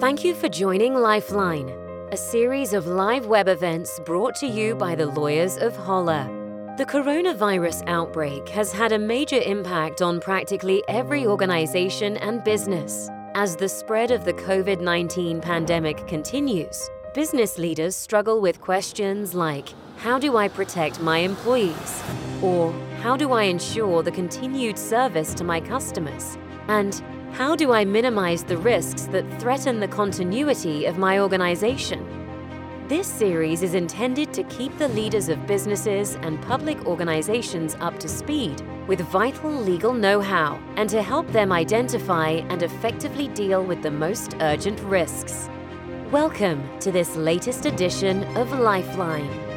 Thank you for joining Lifeline, a series of live web events brought to you by the lawyers of Holla. The coronavirus outbreak has had a major impact on practically every organization and business. As the spread of the COVID 19 pandemic continues, business leaders struggle with questions like How do I protect my employees? Or How do I ensure the continued service to my customers? And how do I minimize the risks that threaten the continuity of my organization? This series is intended to keep the leaders of businesses and public organizations up to speed with vital legal know how and to help them identify and effectively deal with the most urgent risks. Welcome to this latest edition of Lifeline.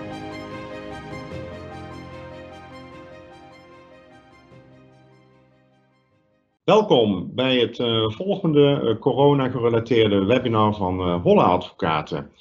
Welkom bij het uh, volgende uh, corona-gerelateerde webinar van uh, Advocaten.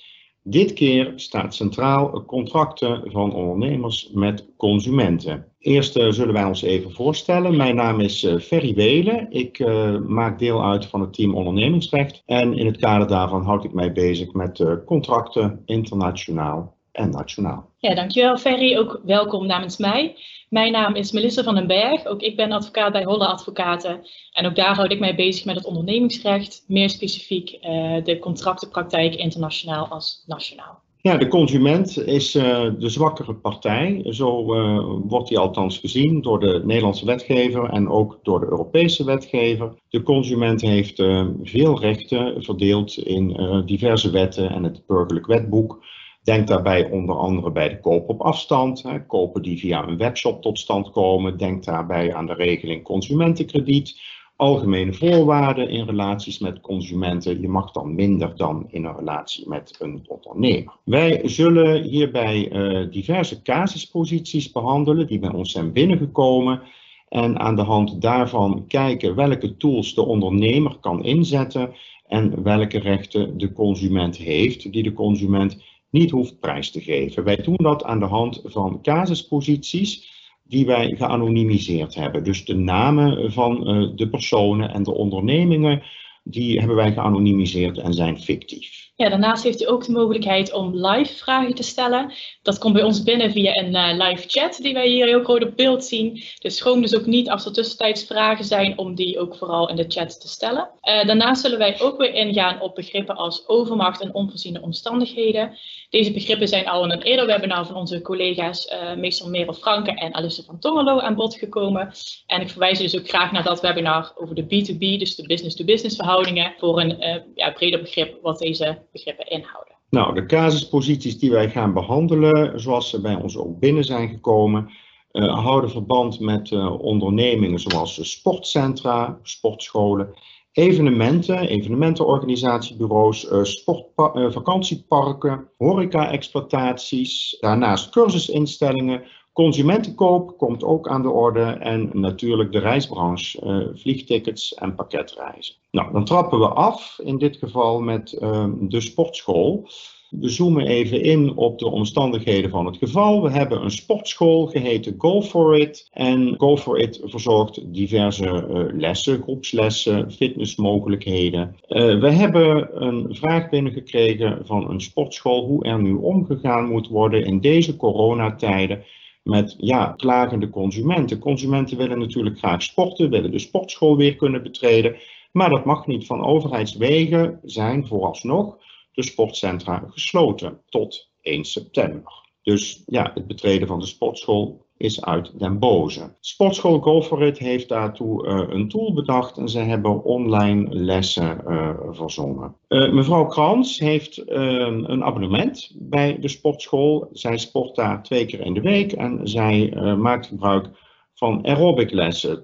Dit keer staat centraal contracten van ondernemers met consumenten. Eerst zullen wij ons even voorstellen. Mijn naam is Ferry Welen. Ik maak deel uit van het team ondernemingsrecht. En in het kader daarvan houd ik mij bezig met contracten internationaal en nationaal. Ja, dankjewel Ferry. Ook welkom namens mij. Mijn naam is Melissa van den Berg. Ook ik ben advocaat bij Holle Advocaten. En ook daar houd ik mij bezig met het ondernemingsrecht. Meer specifiek uh, de contractenpraktijk internationaal als nationaal. Ja, de consument is uh, de zwakkere partij. Zo uh, wordt hij althans gezien door de Nederlandse wetgever en ook door de Europese wetgever. De consument heeft veel rechten verdeeld in diverse wetten en het burgerlijk wetboek. Denk daarbij onder andere bij de koop op afstand, hè, kopen die via een webshop tot stand komen. Denk daarbij aan de regeling consumentenkrediet, algemene voorwaarden in relaties met consumenten. Je mag dan minder dan in een relatie met een ondernemer. Wij zullen hierbij uh, diverse casusposities behandelen die bij ons zijn binnengekomen. En aan de hand daarvan kijken welke tools de ondernemer kan inzetten en welke rechten de consument heeft, die de consument niet hoeft prijs te geven. Wij doen dat aan de hand van casusposities die wij geanonimiseerd hebben. Dus de namen van uh, de personen en de ondernemingen, die hebben wij geanonimiseerd en zijn fictief. Daarnaast heeft u ook de mogelijkheid om live vragen te stellen. Dat komt bij ons binnen via een uh, live chat die wij hier heel groot op beeld zien. Dus schroom dus ook niet als er tussentijds vragen zijn om die ook vooral in de chat te stellen. Uh, daarnaast zullen wij ook weer ingaan op begrippen als overmacht en onvoorziene omstandigheden. Deze begrippen zijn al in een eerder webinar van onze collega's uh, meestal Merel Franke en Alice van Tongelo aan bod gekomen. En ik verwijs dus ook graag naar dat webinar over de B2B, dus de business-to-business verhoudingen, voor een ja, breder begrip wat deze begrippen inhouden. Nou, de casusposities die wij gaan behandelen, zoals ze bij ons ook binnen zijn gekomen, uh, houden verband met uh, ondernemingen zoals sportcentra, sportscholen, evenementen, evenementenorganisatiebureaus, uh, vakantieparken, horeca-exploitaties, daarnaast cursusinstellingen, Consumentenkoop komt ook aan de orde en natuurlijk de reisbranche, uh, vliegtickets en pakketreizen. Nou, dan trappen we af in dit geval met uh, de sportschool. We zoomen even in op de omstandigheden van het geval. We hebben een sportschool geheten Go For It. En Go For It verzorgt diverse uh, lessen, groepslessen, fitnessmogelijkheden. Uh, we hebben een vraag binnengekregen van een sportschool hoe er nu omgegaan moet worden in deze coronatijden met ja, klagende consumenten. Consumenten willen natuurlijk graag sporten, willen de sportschool weer kunnen betreden. Maar dat mag niet. Van overheidswegen zijn vooralsnog de sportcentra gesloten tot 1 september. Dus ja, het betreden van de sportschool is uit den boze. Sportschool Go For It heeft daartoe uh, een tool bedacht en ze hebben online lessen uh, verzonnen. Uh, mevrouw Krans heeft een abonnement bij de sportschool. Zij sport daar twee keer in de week en zij maakt gebruik van aerobic lessen,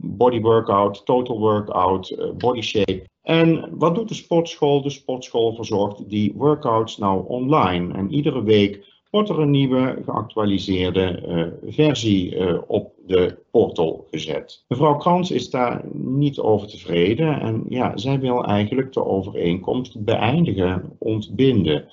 body workout, total workout, body shape. En wat doet de sportschool? De sportschool verzorgt die workouts nou online en iedere week wordt er een nieuwe geactualiseerde uh, versie uh, op de portal gezet. Mevrouw Krans is daar niet over tevreden en ja, zij wil eigenlijk de overeenkomst beëindigen, ontbinden.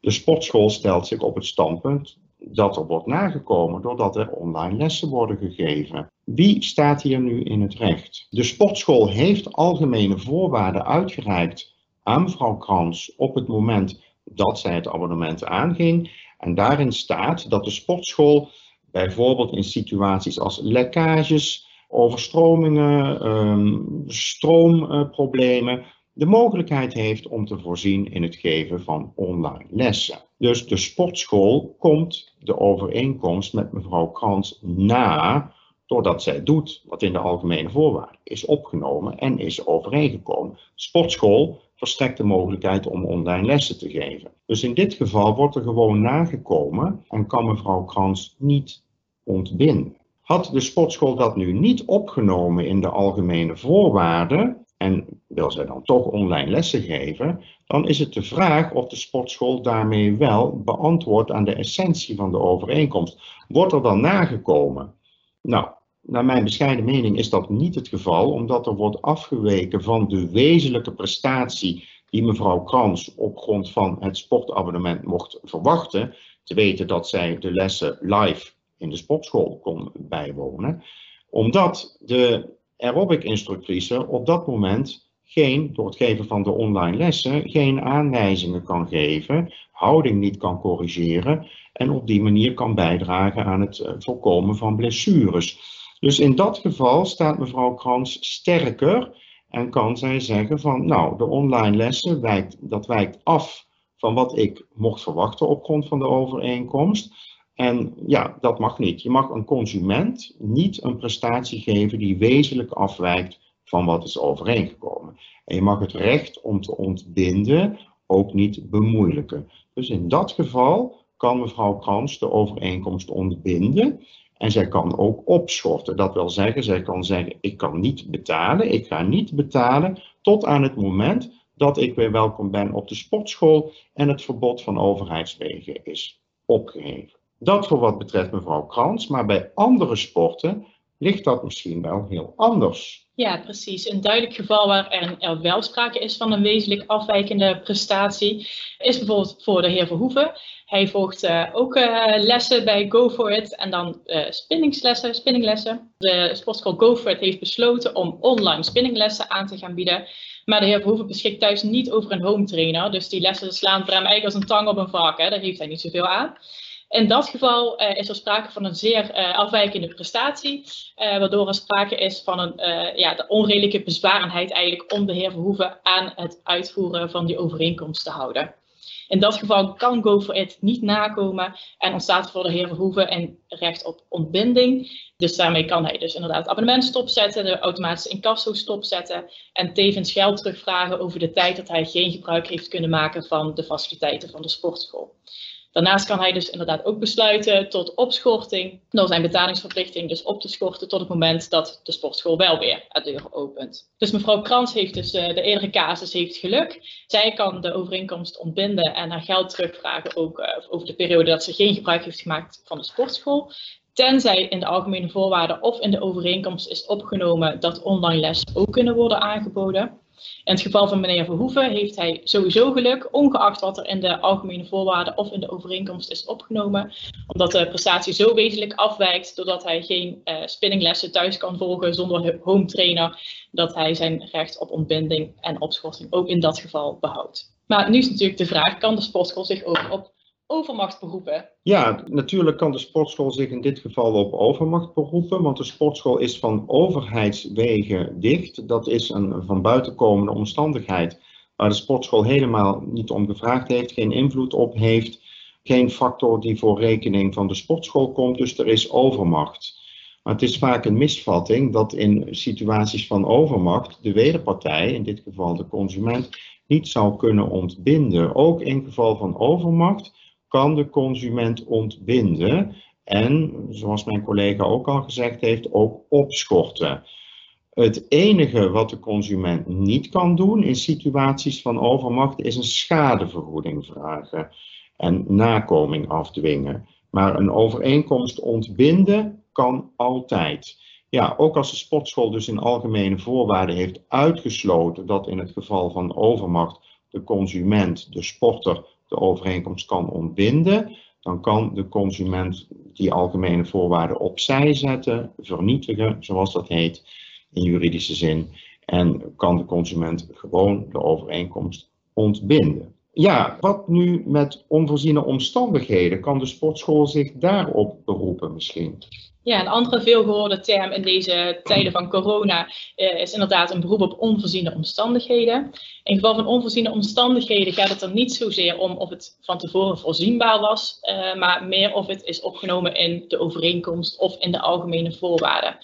De sportschool stelt zich op het standpunt dat er wordt nagekomen doordat er online lessen worden gegeven. Wie staat hier nu in het recht? De sportschool heeft algemene voorwaarden uitgereikt aan mevrouw Krans op het moment dat zij het abonnement aanging. En daarin staat dat de sportschool bijvoorbeeld in situaties als lekkages, overstromingen, ehm, stroomproblemen, de mogelijkheid heeft om te voorzien in het geven van online lessen. Dus de sportschool komt de overeenkomst met mevrouw Krans na, doordat zij doet wat in de algemene voorwaarden is opgenomen en is overeengekomen. Sportschool verstrekt de mogelijkheid om online lessen te geven. Dus in dit geval wordt er gewoon nagekomen en kan mevrouw Krans niet ontbinden. Had de sportschool dat nu niet opgenomen in de algemene voorwaarden en wil zij dan toch online lessen geven, dan is het de vraag of de sportschool daarmee wel beantwoordt aan de essentie van de overeenkomst. Wordt er dan nagekomen? Nou, naar mijn bescheiden mening is dat niet het geval, omdat er wordt afgeweken van de wezenlijke prestatie die mevrouw Krans op grond van het sportabonnement mocht verwachten. Te weten dat zij de lessen live in de sportschool kon bijwonen. Omdat de aerobic-instructrice op dat moment geen, door het geven van de online lessen, geen aanwijzingen kan geven, houding niet kan corrigeren en op die manier kan bijdragen aan het eh, voorkomen van blessures. Dus in dat geval staat mevrouw Krans sterker en kan zij zeggen van nou, de online lessen wijkt, dat wijkt af van wat ik mocht verwachten op grond van de overeenkomst. En ja, dat mag niet. Je mag een consument niet een prestatie geven die wezenlijk afwijkt van wat is overeengekomen. En je mag het recht om te ontbinden ook niet bemoeilijken. Dus in dat geval kan mevrouw Krans de overeenkomst ontbinden en zij kan ook opschorten. Dat wil zeggen, zij kan zeggen, ik kan niet betalen, ik ga niet betalen tot aan het moment dat ik weer welkom ben op de sportschool en het verbod van overheidswegen is opgeheven. Dat voor wat betreft mevrouw Krans, maar bij andere sporten ligt dat misschien wel heel anders. Ja, precies. Een duidelijk geval waar er, wel sprake is van een wezenlijk afwijkende prestatie is bijvoorbeeld voor de heer Verhoeven. Hij volgt uh, ook uh, lessen bij Go For It en dan uh, spinningslessen, spinninglessen. De sportschool Go For It heeft besloten om online spinninglessen aan te gaan bieden. Maar de heer Verhoeven beschikt thuis niet over een home trainer. Dus die lessen slaan voor hem eigenlijk als een tang op een vark. Hè. Daar heeft hij niet zoveel aan. In dat geval uh, is er sprake van een zeer uh, afwijkende prestatie, uh, waardoor er sprake is van een ja, de onredelijke bezwarenheid eigenlijk om de heer Verhoeven aan het uitvoeren van die overeenkomst te houden. In dat geval kan Go for It niet nakomen en ontstaat voor de heer Verhoeven een recht op ontbinding. Dus daarmee kan hij dus inderdaad het abonnement stopzetten, de automatische incasso stopzetten en tevens geld terugvragen over de tijd dat hij geen gebruik heeft kunnen maken van de faciliteiten van de sportschool. Daarnaast kan hij dus inderdaad ook besluiten tot opschorting door zijn betalingsverplichting dus op te schorten tot het moment dat de sportschool wel weer het deur opent. Dus mevrouw Krans heeft dus uh, de eerdere casus heeft geluk. Zij kan de overeenkomst ontbinden en haar geld terugvragen ook uh, over de periode dat ze geen gebruik heeft gemaakt van de sportschool. Tenzij in de algemene voorwaarden of in de overeenkomst is opgenomen dat online les ook kunnen worden aangeboden. In het geval van meneer Verhoeven heeft hij sowieso geluk, ongeacht wat er in de algemene voorwaarden of in de overeenkomst is opgenomen, omdat de prestatie zo wezenlijk afwijkt doordat hij geen uh, spinninglessen thuis kan volgen zonder home trainer, dat hij zijn recht op ontbinding en opschorting ook in dat geval behoudt. Maar nu is natuurlijk de vraag, kan de sportschool zich ook op overmacht beroepen? Ja, natuurlijk kan de sportschool zich in dit geval op overmacht beroepen, want de sportschool is van overheidswegen dicht. Dat is een van buitenkomende omstandigheid waar de sportschool helemaal niet om gevraagd heeft, geen invloed op heeft, geen factor die voor rekening van de sportschool komt, dus er is overmacht. Maar het is vaak een misvatting dat in situaties van overmacht de wederpartij, in dit geval de consument, niet zou kunnen ontbinden. Ook in geval van overmacht kan de consument ontbinden en, zoals mijn collega ook al gezegd heeft, ook opschorten. Het enige wat de consument niet kan doen in situaties van overmacht is een schadevergoeding vragen en nakoming afdwingen. Maar een overeenkomst ontbinden kan altijd. Ja, ook als de sportschool dus in algemene voorwaarden heeft uitgesloten dat in het geval van overmacht de consument, de sporter, de overeenkomst kan ontbinden, dan kan de consument die algemene voorwaarden opzij zetten, vernietigen, zoals dat heet in juridische zin, en kan de consument gewoon de overeenkomst ontbinden. Ja, wat nu met onvoorziene omstandigheden? Kan de sportschool zich daarop beroepen misschien? Ja, een andere veelgehoorde term in deze tijden van corona uh, is inderdaad een beroep op onvoorziene omstandigheden. In geval van onvoorziene omstandigheden gaat het er niet zozeer om of het van tevoren voorzienbaar was, uh, maar meer of het is opgenomen in de overeenkomst of in de algemene voorwaarden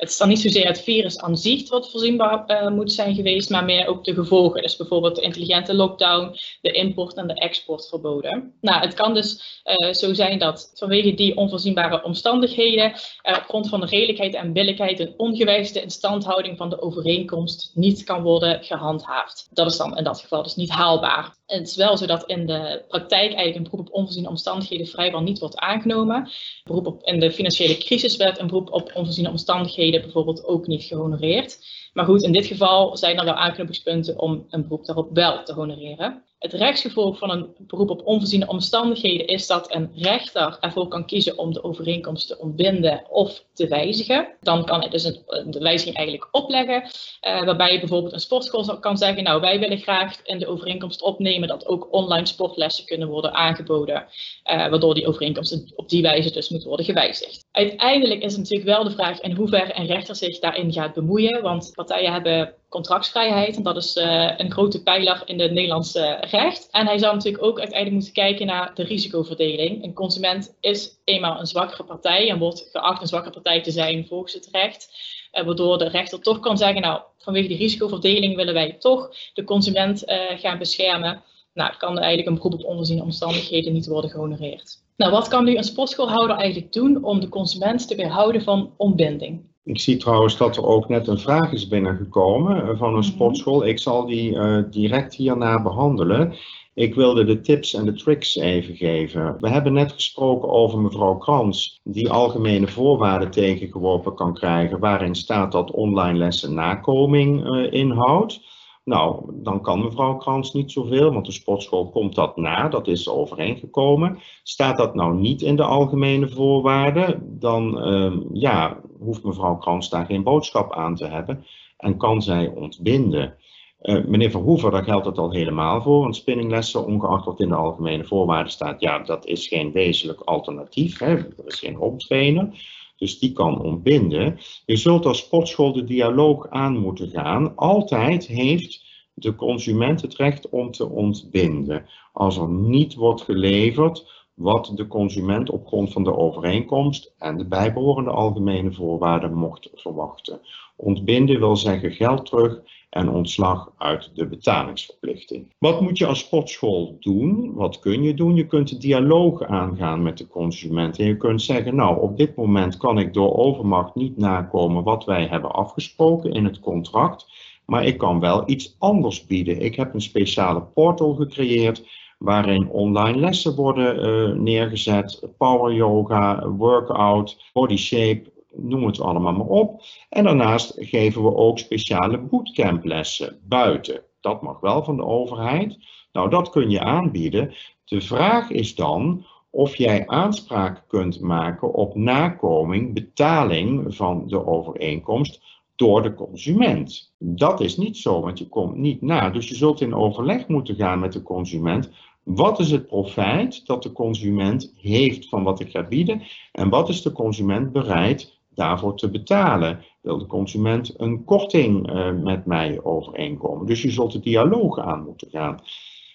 het is dan niet zozeer het virus aan zich wat voorzienbaar uh, moet zijn geweest, maar meer ook de gevolgen. Dus bijvoorbeeld de intelligente lockdown, de import- en de exportverboden. Nou, het kan dus uh, zo zijn dat vanwege die onvoorzienbare omstandigheden er op grond van de redelijkheid en billijkheid een ongewijzigde instandhouding van de overeenkomst niet kan worden gehandhaafd. Dat is dan in dat geval dus niet haalbaar. Het is wel zo dat in de praktijk eigenlijk een beroep op onvoorziene omstandigheden vrijwel niet wordt aangenomen. Beroep op, in de financiële crisis werd een beroep op onvoorziene omstandigheden bijvoorbeeld ook niet gehonoreerd. Maar goed, in dit geval zijn er wel aanknopingspunten om een beroep daarop wel te honoreren. Het rechtsgevolg van een beroep op onvoorziene omstandigheden is dat een rechter ervoor kan kiezen om de overeenkomst te ontbinden of te wijzigen. Dan kan hij dus een, de wijziging eigenlijk opleggen, uh, waarbij je bijvoorbeeld een sportschool kan zeggen, nou wij willen graag in de overeenkomst opnemen dat ook online sportlessen kunnen worden aangeboden, uh, waardoor die overeenkomst op die wijze dus moet worden gewijzigd. Uiteindelijk is natuurlijk wel de vraag in hoeverre een rechter zich daarin gaat bemoeien, want partijen hebben contractsvrijheid. En dat is uh, een grote pijler in het Nederlandse recht. En hij zou natuurlijk ook uiteindelijk moeten kijken naar de risicoverdeling. Een consument is eenmaal een zwakkere partij en wordt geacht een zwakkere partij te zijn volgens het recht. Waardoor de rechter toch kan zeggen, nou, vanwege die risicoverdeling willen wij toch de consument uh, gaan beschermen. Nou, kan eigenlijk een beroep op onvoorziene omstandigheden niet worden gehonoreerd. Nou, wat kan nu een sportschoolhouder eigenlijk doen om de consument te weerhouden van ontbinding? Ik zie trouwens dat er ook net een vraag is binnengekomen eh, van een mhm. sportschool. Ik zal die uh, direct hierna behandelen. Ik wilde de tips en de tricks even geven. We hebben net gesproken over mevrouw Krans, die algemene voorwaarden tegengeworpen kan krijgen, waarin staat dat online lessen nakoming uh, inhoudt. Nou, dan kan mevrouw Krans niet zoveel, want de sportschool komt dat na, dat is overeengekomen. Staat dat nou niet in de algemene voorwaarden, dan uh, ja, hoeft mevrouw Krans daar geen boodschap aan te hebben en kan zij ontbinden. Uh, meneer Verhoeven, daar geldt het al helemaal voor, want spinninglessen, ongeacht wat in de algemene voorwaarden staat, ja, dat is geen wezenlijk alternatief, hè? er is geen hometrainer. Dus die kan ontbinden. Je zult als sportschool de dialoog aan moeten gaan. Altijd heeft de consument het recht om te ontbinden. Als er niet wordt geleverd wat de consument op grond van de overeenkomst en de bijbehorende algemene voorwaarden mocht verwachten. Ontbinden wil zeggen geld terug en ontslag uit de betalingsverplichting. Wat moet je als sportschool doen? Wat kun je doen? Je kunt de dialoog aangaan met de consument en je kunt zeggen, nou op dit moment kan ik door overmacht niet nakomen wat wij hebben afgesproken in het contract, maar ik kan wel iets anders bieden. Ik heb een speciale portal gecreëerd waarin online lessen worden uh, neergezet, power yoga, workout, body shape, noem het allemaal maar op. En daarnaast geven we ook speciale bootcamplessen buiten. Dat mag wel van de overheid. Nou, dat kun je aanbieden. De vraag is dan of jij aanspraak kunt maken op nakoming, betaling van de overeenkomst door de consument. Dat is niet zo, want je komt niet na. Dus je zult in overleg moeten gaan met de consument. Wat is het profijt dat de consument heeft van wat ik ga bieden? En wat is de consument bereid daarvoor te betalen. Wil de consument een korting uh, met mij overeenkomen? Dus je zult de dialoog aan moeten gaan.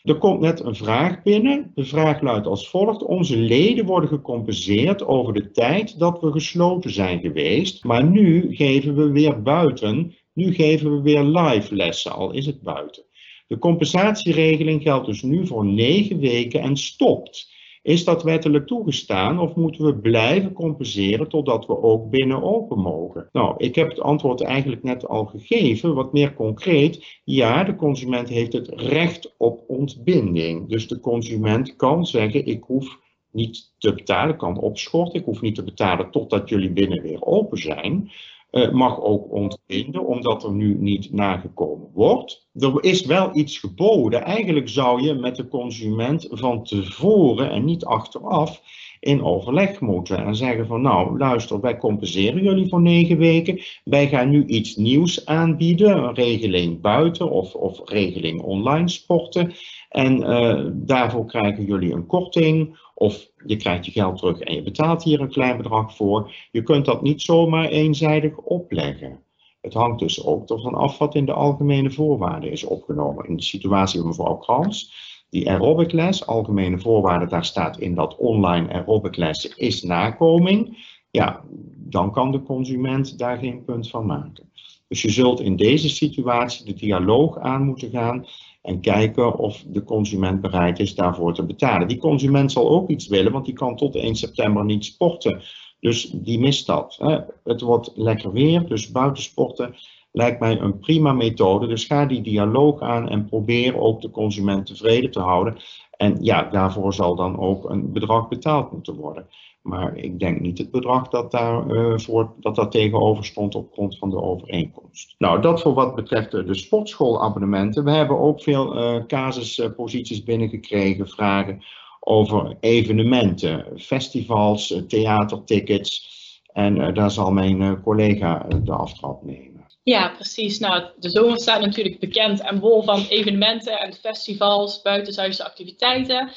Er komt net een vraag binnen. De vraag luidt als volgt. Onze leden worden gecompenseerd over de tijd dat we gesloten zijn geweest. Maar nu geven we weer buiten. Nu geven we weer live lessen, al is het buiten. De compensatieregeling geldt dus nu voor negen weken en stopt. Is dat wettelijk toegestaan of moeten we blijven compenseren totdat we ook binnen open mogen? Nou, ik heb het antwoord eigenlijk net al gegeven, wat meer concreet. Ja, de consument heeft het recht op ontbinding. Dus de consument kan zeggen, ik hoef niet te betalen, kan opschorten, ik hoef niet te betalen totdat jullie binnen weer open zijn. Uh, mag ook ontbinden, omdat er nu niet nagekomen wordt. Er is wel iets geboden. Eigenlijk zou je met de consument van tevoren en niet achteraf in overleg moeten en zeggen van nou luister, wij compenseren jullie voor negen weken. Wij gaan nu iets nieuws aanbieden, een regeling buiten of, of regeling online sporten. En uh, daarvoor krijgen jullie een korting of je krijgt je geld terug en je betaalt hier een klein bedrag voor. Je kunt dat niet zomaar eenzijdig opleggen. Het hangt dus ook ervan af wat in de algemene voorwaarden is opgenomen. In de situatie van mevrouw Krans, die aerobic les, algemene voorwaarden, daar staat in dat online aerobic les is nakoming. Ja, dan kan de consument daar geen punt van maken. Dus je zult in deze situatie de dialoog aan moeten gaan en kijken of de consument bereid is daarvoor te betalen. Die consument zal ook iets willen, want die kan tot 1 september niet sporten. Dus die mist dat. Hè. Het wordt lekker weer, dus buitensporten lijkt mij een prima methode. Dus ga die dialoog aan en probeer ook de consument tevreden te houden. En ja, daarvoor zal dan ook een bedrag betaald moeten worden. Maar ik denk niet het bedrag dat daar, uh, voor, dat daar tegenover stond op grond van de overeenkomst. Nou, dat voor wat betreft de sportschoolabonnementen. We hebben ook veel uh, casusposities binnengekregen, vragen over evenementen, festivals, theatertickets. En daar zal mijn collega de aftrap nemen. Ja, precies. Nou, de zomer staat natuurlijk bekend en bol van evenementen en festivals, buitenshuisse activiteiten.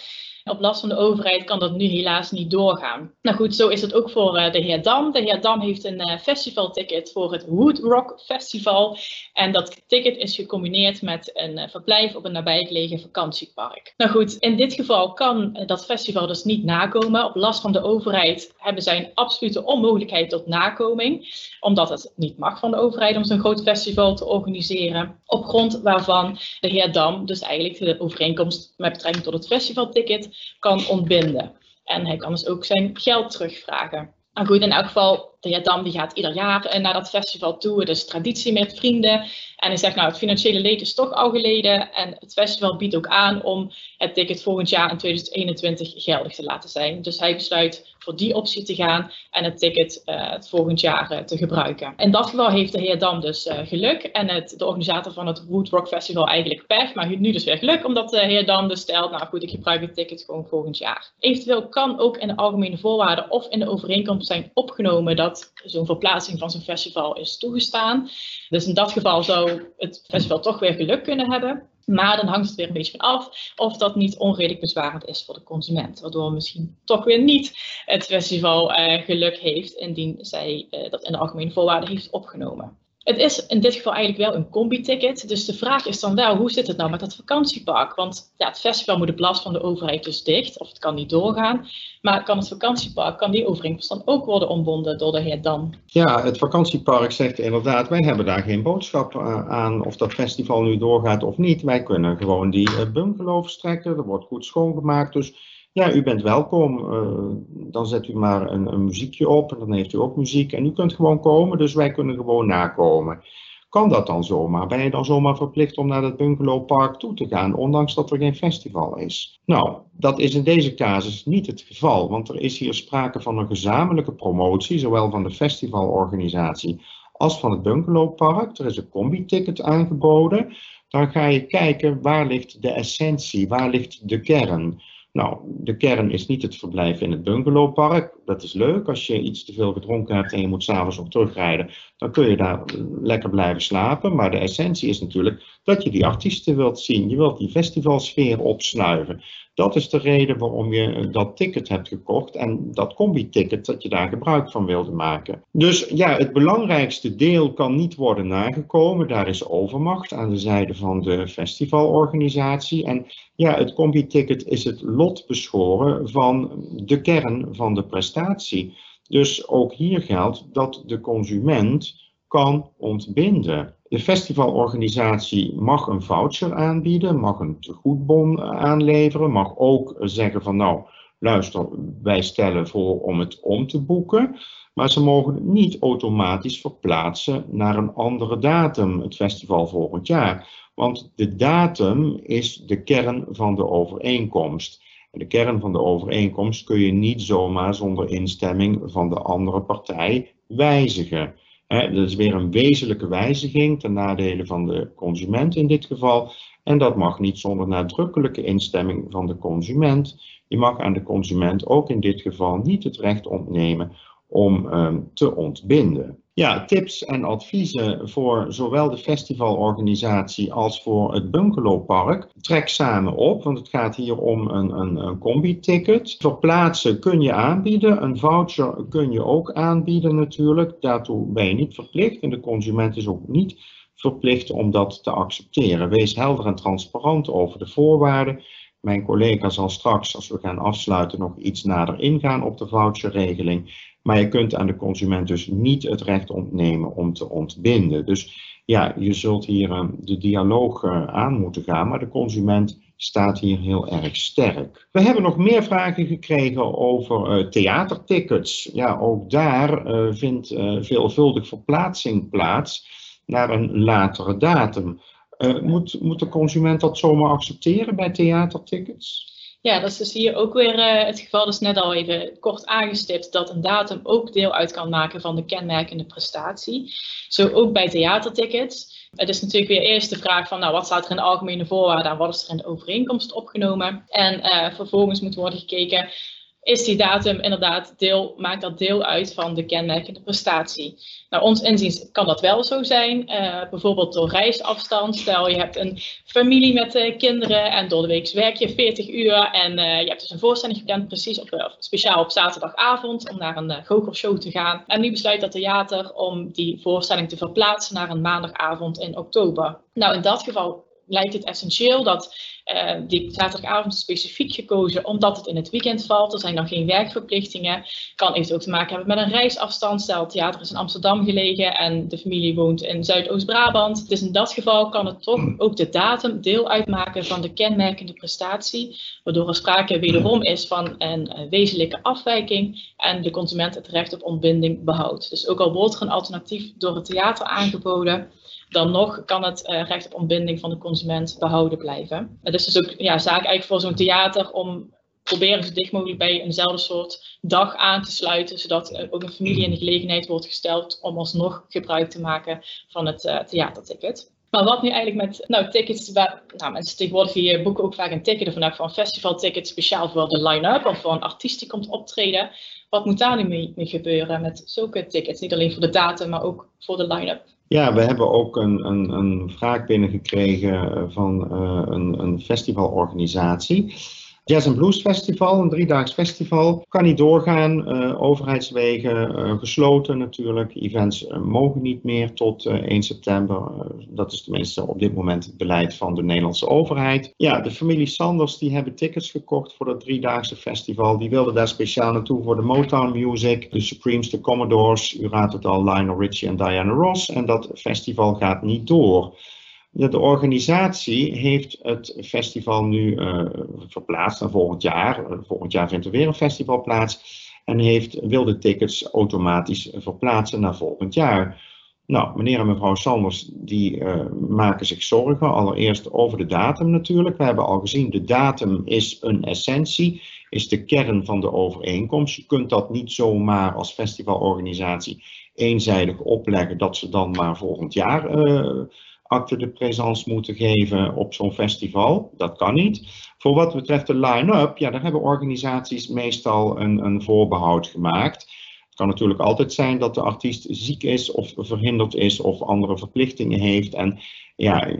Op last van de overheid kan dat nu helaas niet doorgaan. Nou goed, zo is het ook voor uh, de heer Dam. De heer Dam heeft een uh, festivalticket voor het Wood Rock Festival. En dat ticket is gecombineerd met een uh, verblijf op een nabijgelegen vakantiepark. Nou goed, in dit geval kan dat festival dus niet nakomen. Op last van de overheid hebben zij een absolute onmogelijkheid tot nakoming. Omdat het niet mag van de overheid om zo'n groot festival te organiseren. Op grond waarvan de heer Dam dus eigenlijk de overeenkomst met betrekking tot het festivalticket kan ontbinden. En hij kan dus ook zijn geld terugvragen. Maar goed, in elk geval, de heer Dam die gaat ieder jaar eh, naar dat festival toe. Het is traditie met vrienden. En hij zegt, nou, het financiële leed is toch al geleden. En het festival biedt ook aan om het ticket volgend jaar in 2021 geldig te laten zijn. Dus hij besluit voor die optie te gaan en het ticket uh, het volgend jaar uh, te gebruiken. In dat geval heeft de heer Dam dus geluk en het, de organisator van het Wood Rock Festival eigenlijk pech, maar nu dus weer geluk, omdat de heer Dam dus stelt, nou goed, ik gebruik het ticket gewoon volgend jaar. Eventueel kan ook in de algemene voorwaarden of in de overeenkomst zijn opgenomen dat zo'n verplaatsing van zo'n festival is toegestaan. Dus in dat geval zou het festival toch weer geluk kunnen hebben. Maar dan hangt het weer een beetje van af of dat niet onredelijk bezwarend is voor de consument. Waardoor misschien toch weer niet het festival uh, geluk heeft indien zij uh, dat in de algemene voorwaarden heeft opgenomen. Het is in dit geval eigenlijk wel een combi-ticket. Dus de vraag is dan wel, hoe zit het nou met dat vakantiepark? Want ja, het festival moet op last van de overheid dus dicht, of het kan niet doorgaan. Maar kan het vakantiepark, kan die overeenkomst dan ook worden ontbonden door de heer Dan? Ja, het vakantiepark zegt inderdaad, wij hebben daar geen boodschap eh, aan of dat festival nu doorgaat of niet. Wij kunnen gewoon die bungalow verstrekken, er wordt goed schoongemaakt. Dus ja, u bent welkom. Uh, dan zet u maar een, een, muziekje op en dan heeft u ook muziek. En u kunt gewoon komen, dus wij kunnen gewoon nakomen. Kan dat dan zomaar? Ben je dan zomaar verplicht om naar het bungalowpark toe te gaan, ondanks dat er geen festival is? Nou, dat is in deze casus niet het geval, want er is hier sprake van een gezamenlijke promotie, zowel van de festivalorganisatie als van het bungalowpark. Er is een combi-ticket aangeboden. Dan ga je kijken waar ligt de essentie, waar ligt de kern. Nou, de kern is niet het verblijf in het bungalowpark. Dat is leuk. Als je iets te veel gedronken hebt en je moet s'avonds nog terugrijden, dan kun je daar lekker blijven slapen. Maar de essentie is natuurlijk dat je die artiesten wilt zien. Je wilt die festivalsfeer opsnuiven. Dat is de reden waarom je dat ticket hebt gekocht en dat combi-ticket dat je daar gebruik van wilde maken. Dus ja, het belangrijkste deel kan niet worden nagekomen. Daar is overmacht aan de zijde van de festivalorganisatie. En ja, het combi-ticket is het lot beschoren van de kern van de prestatie. Dus ook hier geldt dat de consument kan ontbinden. De festivalorganisatie mag een voucher aanbieden, mag een tegoedbon aanleveren, mag ook zeggen van nou, luister, wij stellen voor om het om te boeken. Maar ze mogen het niet automatisch verplaatsen naar een andere datum, het festival volgend jaar. Want de datum is de kern van de overeenkomst. En de kern van de overeenkomst kun je niet zomaar zonder instemming van de andere partij wijzigen. Dat is weer een wezenlijke wijziging ten nadele van de consument in dit geval. En dat mag niet zonder nadrukkelijke instemming van de consument. Je mag aan de consument ook in dit geval niet het recht ontnemen om um, te ontbinden. Ja, tips en adviezen voor zowel de festivalorganisatie als voor het bungalowpark. Trek samen op, want het gaat hier om een, een, een combi-ticket. Verplaatsen kun je aanbieden, een voucher kun je ook aanbieden natuurlijk. Daartoe ben je niet verplicht en de consument is ook niet verplicht om dat te accepteren. Wees helder en transparant over de voorwaarden. Mijn collega zal straks, als we gaan afsluiten, nog iets nader ingaan op de voucherregeling. Maar je kunt aan de consument dus niet het recht ontnemen om te ontbinden. Dus ja, je zult hier uh, de dialoog uh, aan moeten gaan, maar de consument staat hier heel erg sterk. We hebben nog meer vragen gekregen over uh, theatertickets. Ja, ook daar vindt veelvuldig verplaatsing plaats naar een latere datum. moet, moet de consument dat zomaar accepteren bij theatertickets? Ja, dat is dus hier ook weer uh, het geval. Dus net al even kort aangestipt dat een datum ook deel uit kan maken van de kenmerkende prestatie. Zo ook bij theatertickets. Het is natuurlijk weer eerst de vraag van, nou, wat staat er in de algemene voorwaarden en wat is er in de overeenkomst opgenomen? En uh, vervolgens moet worden gekeken, is die datum inderdaad deel, maakt dat deel uit van de kenmerkende prestatie. Nou, ons inziens kan dat wel zo zijn, uh, bijvoorbeeld door reisafstand. Stel je hebt een familie met uh, kinderen en door de week werk je 40 uur en uh, je hebt dus een voorstelling gepland precies op, speciaal op zaterdagavond om naar een uh, te gaan. En nu besluit dat theater om die voorstelling te verplaatsen naar een maandagavond in oktober. Nou, in dat geval lijkt het essentieel dat uh, die zaterdagavond specifiek gekozen omdat het in het weekend valt. Er zijn dan geen werkverplichtingen. Kan eventueel ook te maken hebben met een reisafstand. Stel, het theater is in Amsterdam gelegen en de familie woont in Zuidoost-Brabant. Dus in dat geval kan het toch ook de datum deel uitmaken van de kenmerkende prestatie. Waardoor er sprake wederom is van een uh, wezenlijke afwijking en de consument het recht op ontbinding behoudt. Dus ook al wordt er een alternatief door het theater aangeboden, dan nog kan het uh, recht op ontbinding van de consument behouden blijven. Het is dus ook ja, zaak eigenlijk voor zo'n theater om proberen zo dicht mogelijk bij eenzelfde soort dag aan te sluiten, zodat ook een familie in de gelegenheid wordt gesteld om alsnog gebruik te maken van het uh, theaterticket. Maar wat nu eigenlijk met nou, tickets, waar, nou, mensen tegenwoordig hier boeken ook vaak een ticket of van een festivalticket speciaal voor de line-up of voor een artiest die komt optreden. Wat moet daar nu mee, mee gebeuren met zulke tickets? Niet alleen voor de datum, maar ook voor de line-up. Ja, we hebben ook een, een, een vraag binnengekregen eh, van uh, een, een festivalorganisatie. Jazz Blues Festival, een driedaags festival, kan niet doorgaan. Uh, overheidswegen uh, gesloten natuurlijk. Events uh, mogen niet meer tot 1 september. dat is tenminste op dit moment het beleid van de Nederlandse overheid. Ja, de familie Sanders die hebben tickets gekocht voor dat driedaagse festival. Die wilden daar speciaal naartoe voor de Motown Music, de Supremes, de Commodores. U raadt het al, Lionel Richie en Diana Ross. En dat festival gaat niet door. De organisatie heeft het festival nu uh, verplaatst naar volgend jaar. Uh, volgend jaar vindt er weer een festival plaats. En heeft, wil de tickets automatisch verplaatsen naar volgend jaar. Nou, meneer en mevrouw Sanders, die uh, maken zich zorgen. Allereerst over de datum natuurlijk. We hebben al gezien, de datum is een essentie, is de kern van de overeenkomst. Je kunt dat niet zomaar als festivalorganisatie eenzijdig opleggen dat ze dan maar volgend jaar acte de présence moeten geven op zo'n festival. Dat kan niet. Voor wat betreft de line-up, ja, daar hebben organisaties meestal een, een voorbehoud gemaakt. Het kan natuurlijk altijd zijn dat de artiest ziek is of verhinderd is of andere verplichtingen heeft. En ja,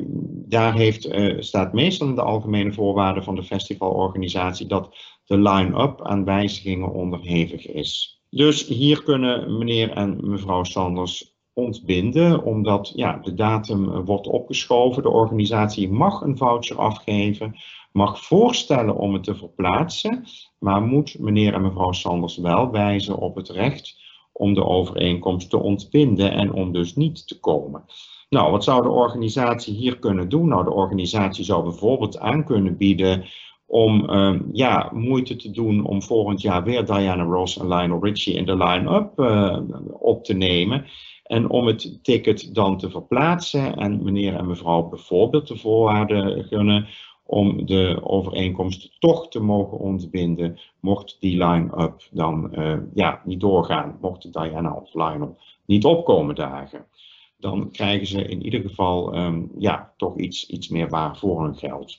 daar heeft, uh, staat meestal in de algemene voorwaarden van de festivalorganisatie dat de line-up aan wijzigingen onderhevig is. Dus hier kunnen meneer en mevrouw Sanders ontbinden, omdat ja, de datum eh, wordt opgeschoven. De organisatie mag een voucher afgeven, mag voorstellen om het te verplaatsen, maar moet meneer en mevrouw Sanders wel wijzen op het recht om de overeenkomst te ontbinden en om dus niet te komen. Nou, wat zou de organisatie hier kunnen doen? Nou, de organisatie zou bijvoorbeeld aan kunnen bieden om uh, ja, moeite te doen om volgend jaar weer Diana Ross en Lionel Richie in de line-up uh, op te nemen. En om het ticket dan te verplaatsen en meneer en mevrouw bijvoorbeeld de voorwaarden gunnen om de overeenkomst toch te mogen ontbinden, mocht die line-up dan uh, ja, niet doorgaan, mocht Diana of Lionel niet opkomen dagen. dan krijgen ze in ieder geval ehm, ja, toch iets, iets meer waar voor hun geld.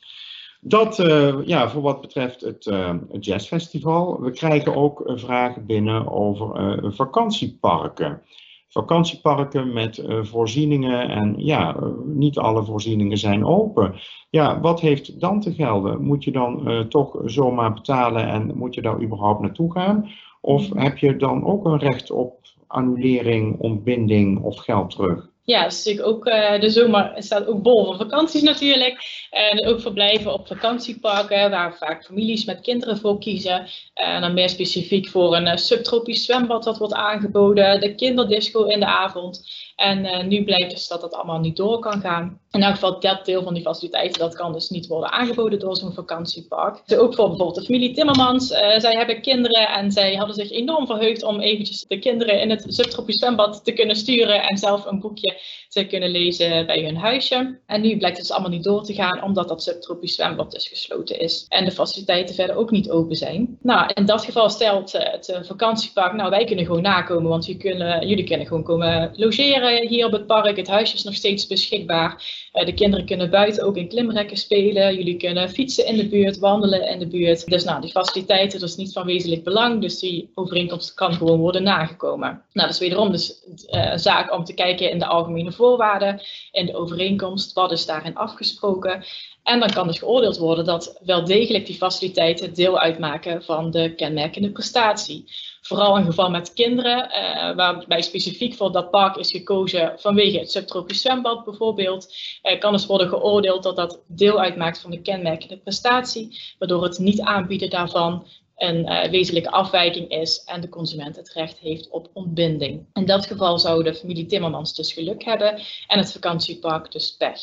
Dat uh, ja, voor wat betreft het, het jazzfestival. We krijgen ook vragen binnen over vakantieparken vakantieparken met uh, voorzieningen en ja, uh, niet alle voorzieningen zijn open. Ja, wat heeft dan te gelden? Moet je dan uh, toch zomaar betalen en moet je daar überhaupt naartoe gaan? Of heb je dan ook een recht op annulering, ontbinding of geld terug? Ja, dat is natuurlijk ook uh, de zomer staat ook bol van vakanties natuurlijk. En ook verblijven op vakantieparken, waar vaak families met kinderen voor kiezen. En dan meer specifiek voor een subtropisch zwembad dat wordt aangeboden, de kinderdisco in de avond. En nu blijkt dus dat dat allemaal niet door kan gaan. In elk geval dat deel van die faciliteiten, dat kan dus niet worden aangeboden door zo'n vakantiepark. Dus ook voor bijvoorbeeld de familie Timmermans. Zij hebben kinderen en zij hadden zich enorm verheugd om eventjes de kinderen in het subtropisch zwembad te kunnen sturen en zelf een boekje te kunnen lezen bij hun huisje. En nu blijkt het dus allemaal niet door te gaan, omdat dat subtropisch zwembad dus gesloten is. En de faciliteiten verder ook niet open zijn. Nou, in dat geval stelt uh, het vakantiepark, nou wij kunnen gewoon nakomen, want kunnen, jullie kunnen gewoon komen logeren hier op het park. Het huisje is nog steeds beschikbaar. Uh, de kinderen kunnen buiten ook in klimrekken spelen. Jullie kunnen fietsen in de buurt, wandelen in de buurt. Dus nou, die faciliteiten, dat is niet van wezenlijk belang. Dus die overeenkomst kan gewoon worden nagekomen. Nou, dat is wederom dus uh, zaak om te kijken in de algemene voorwaarden, in de overeenkomst, wat is daarin afgesproken. En dan kan dus geoordeeld worden dat wel degelijk die faciliteiten deel uitmaken van de kenmerkende prestatie. Vooral in geval met kinderen, uh, waarbij specifiek voor dat park is gekozen vanwege het subtropisch zwembad bijvoorbeeld, uh, kan dus worden geoordeeld dat dat deel uitmaakt van de kenmerkende prestatie, waardoor het niet aanbieden daarvan een uh, wezenlijke afwijking is en de consument het recht heeft op ontbinding. In dat geval zou de familie Timmermans dus geluk hebben en het vakantiepark dus pech.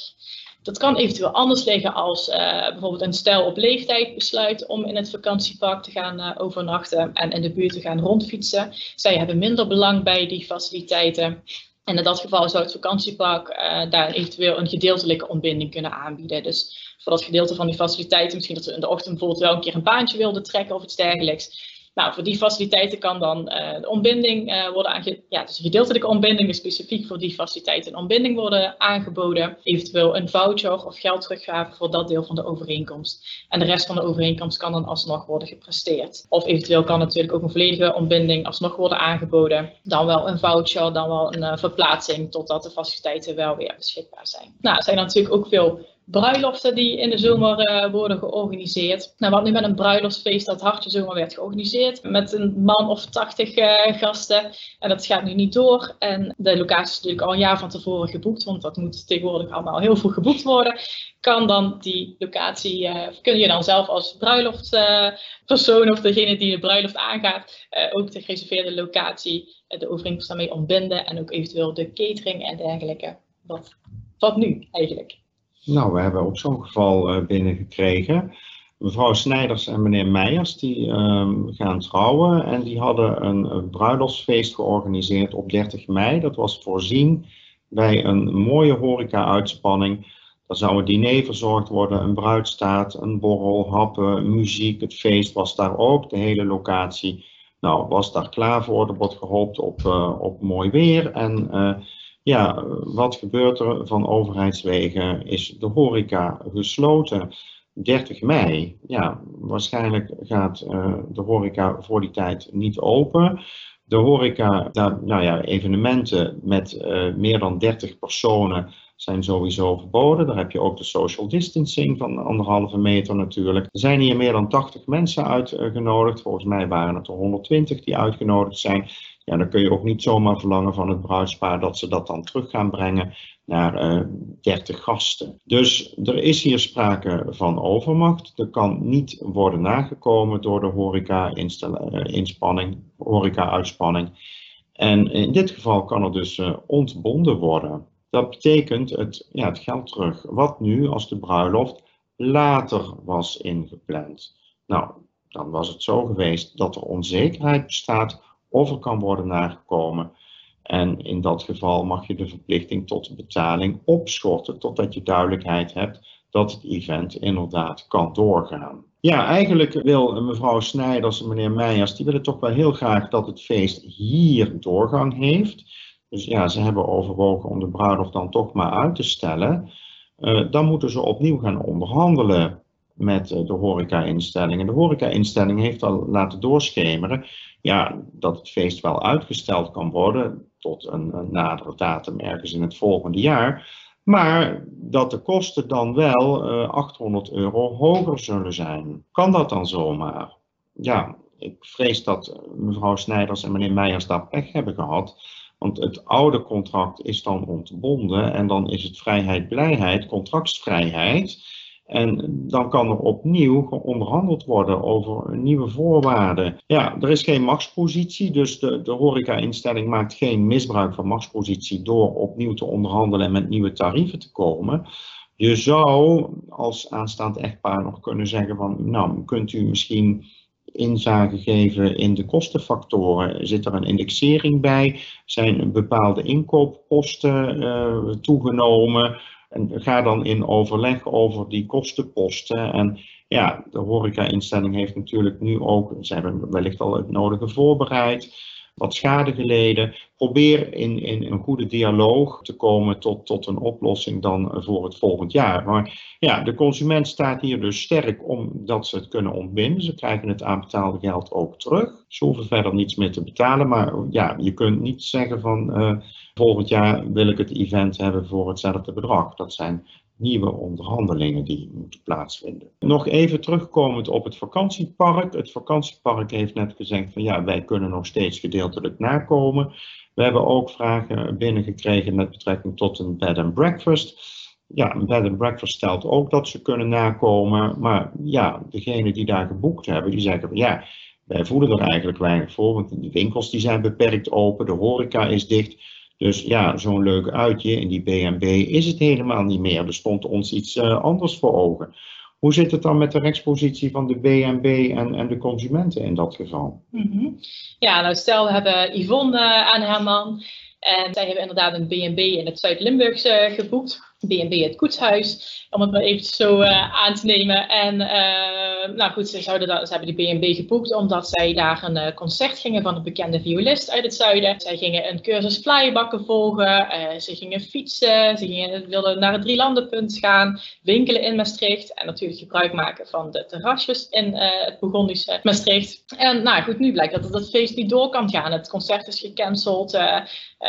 Dat kan eventueel anders liggen als uh, bijvoorbeeld een stel op leeftijd besluit om in het vakantiepark te gaan uh, overnachten en in de buurt te gaan rondfietsen. Zij hebben minder belang bij die faciliteiten. En in dat geval zou het vakantiepark uh, daar eventueel een gedeeltelijke ontbinding kunnen aanbieden. Dus voor dat gedeelte van die faciliteiten, misschien dat ze in de ochtend bijvoorbeeld wel een keer een baantje wilden trekken of iets dergelijks. Nou, voor die faciliteiten kan dan uh, de ontbinding uh, worden aangeboden. Ja, dus gedeeltelijke ontbinding is specifiek voor die faciliteiten een ontbinding worden aangeboden. Eventueel een voucher of geld teruggave voor dat deel van de overeenkomst. En de rest van de overeenkomst kan dan alsnog worden gepresteerd. Of eventueel kan natuurlijk ook een volledige ontbinding alsnog worden aangeboden. Dan wel een voucher, dan wel een uh, verplaatsing totdat de faciliteiten wel weer beschikbaar zijn. Nou, er zijn natuurlijk ook veel bruiloften die in de zomer uh, worden georganiseerd. Nou, wat nu met een bruiloftsfeest dat hartje zomer werd georganiseerd. Met een man of tachtig uh, gasten. En dat gaat nu niet door. En de locatie is natuurlijk al een jaar van tevoren geboekt. Want dat moet tegenwoordig allemaal heel vroeg geboekt worden. Kan dan die locatie, uh, kun je dan zelf als bruiloftpersoon of degene die de bruiloft aangaat. ook de gereserveerde locatie, de overeenkomst daarmee ontbinden. En ook eventueel de catering en dergelijke. Wat nu eigenlijk? Nou, we hebben ook zo'n geval uh, binnengekregen. Mevrouw Snijders en meneer Meijers die um, gaan trouwen en die hadden een, een bruiloftsfeest georganiseerd op 30 mei. Dat was voorzien bij een mooie horeca-uitspanning. Er zou een diner verzorgd worden, een bruidstaat, een borrel, happen, muziek. Het feest was daar ook, de hele locatie. Nou, was daar klaar voor. Er wordt gehoopt op, uh, op mooi weer en... Uh, ja, wat gebeurt er van overheidswegen? Is de horeca gesloten? 30 mei, ja, waarschijnlijk gaat uh, de horeca voor die tijd niet open. De horeca, nou ja, evenementen met uh, meer dan 30 personen zijn sowieso verboden. Daar heb je ook de social distancing van anderhalve meter natuurlijk. Er zijn hier meer dan 80 mensen uitgenodigd. Volgens mij waren het er 120 die uitgenodigd zijn. Ja, dan kun je ook niet zomaar verlangen van het bruidspaar dat ze dat dan terug gaan brengen naar uh, 30 gasten. Dus er is hier sprake van overmacht. Er kan niet worden nagekomen door de horeca-inspanning, horeca-uitspanning. En in dit geval kan er dus uh, ontbonden worden. Dat betekent het, ja, het geld terug. Wat nu als de bruiloft later was ingepland? Nou, dan was het zo geweest dat er onzekerheid bestaat of er kan worden nagekomen. En in dat geval mag je de verplichting tot betaling opschorten totdat je duidelijkheid hebt dat het event inderdaad kan doorgaan. Ja, eigenlijk wil mevrouw Snijders en meneer Meijers, die willen toch wel heel graag dat het feest hier doorgang heeft. dus ja, ze hebben overwogen om de bruiloft dan toch maar uit te stellen, uh, dan moeten ze opnieuw gaan onderhandelen met de horeca-instellingen. De horeca-instelling heeft al laten doorschemeren ja, dat het feest wel uitgesteld kan worden tot een, nadere datum ergens in het volgende jaar. Maar dat de kosten dan wel uh, 800 euro hoger zullen zijn. Kan dat dan zomaar? Ja, ik vrees dat mevrouw Snijders en meneer Meijers daar pech hebben gehad. Want het oude contract is dan ontbonden en dan is het vrijheid, blijheid, contractsvrijheid. En dan kan er opnieuw onderhandeld worden over nieuwe voorwaarden. Ja, er is geen machtspositie, dus de, de horeca-instelling maakt geen misbruik van machtspositie door opnieuw te onderhandelen en met nieuwe tarieven te komen. Je zou als aanstaand echtpaar nog kunnen zeggen van, nou, kunt u misschien inzage geven in de kostenfactoren? Zit er een indexering bij? Zijn bepaalde inkoopposten uh, toegenomen? En ga dan in overleg over die kostenposten. En ja, de horeca-instelling heeft natuurlijk nu ook, ze hebben wellicht al het nodige voorbereid wat schade geleden. Probeer in, in een goede dialoog te komen tot, tot een oplossing dan voor het volgend jaar. Maar ja, de consument staat hier dus sterk omdat ze het kunnen ontbinden. Ze krijgen het aanbetaalde geld ook terug. Ze hoeven verder niets meer te betalen. Maar ja, je kunt niet zeggen van uh, volgend jaar wil ik het event hebben voor hetzelfde bedrag. Dat zijn nieuwe onderhandelingen die moeten plaatsvinden. Nog even terugkomend op het vakantiepark. Het vakantiepark heeft net gezegd van ja, wij kunnen nog steeds gedeeltelijk nakomen. We hebben ook vragen binnengekregen met betrekking tot een bed and breakfast. Ja, een bed and breakfast stelt ook dat ze kunnen nakomen. Maar ja, degenen die daar geboekt hebben, die zeggen van ja, wij voelen er eigenlijk weinig voor. Want de winkels die zijn beperkt open, de horeca is dicht. Dus ja, zo'n leuk uitje in die BNB is het helemaal niet meer. Er stond ons iets uh, anders voor ogen. Hoe zit het dan met de rechtspositie van de BNB en, en de consumenten in dat geval? -hmm. Ja, nou stel we hebben Yvonne uh, aan haar man en zij hebben inderdaad een BNB in het Zuid-Limburgse geboekt. BNB het Koetshuis, om het maar even zo uh, aan te nemen. En uh, nou goed, ze, zouden dat, ze hebben die BNB geboekt omdat zij daar een uh, concert gingen van een bekende violist uit het zuiden. Zij gingen een cursus flyerbakken volgen, ze gingen fietsen, ze gingen, wilden naar het Drielandenpunt gaan, winkelen in Maastricht en natuurlijk gebruik maken van de terrasjes in het Burgondische Maastricht. En nou goed, nu blijkt dat het feest niet door kan gaan. Het concert is gecanceld.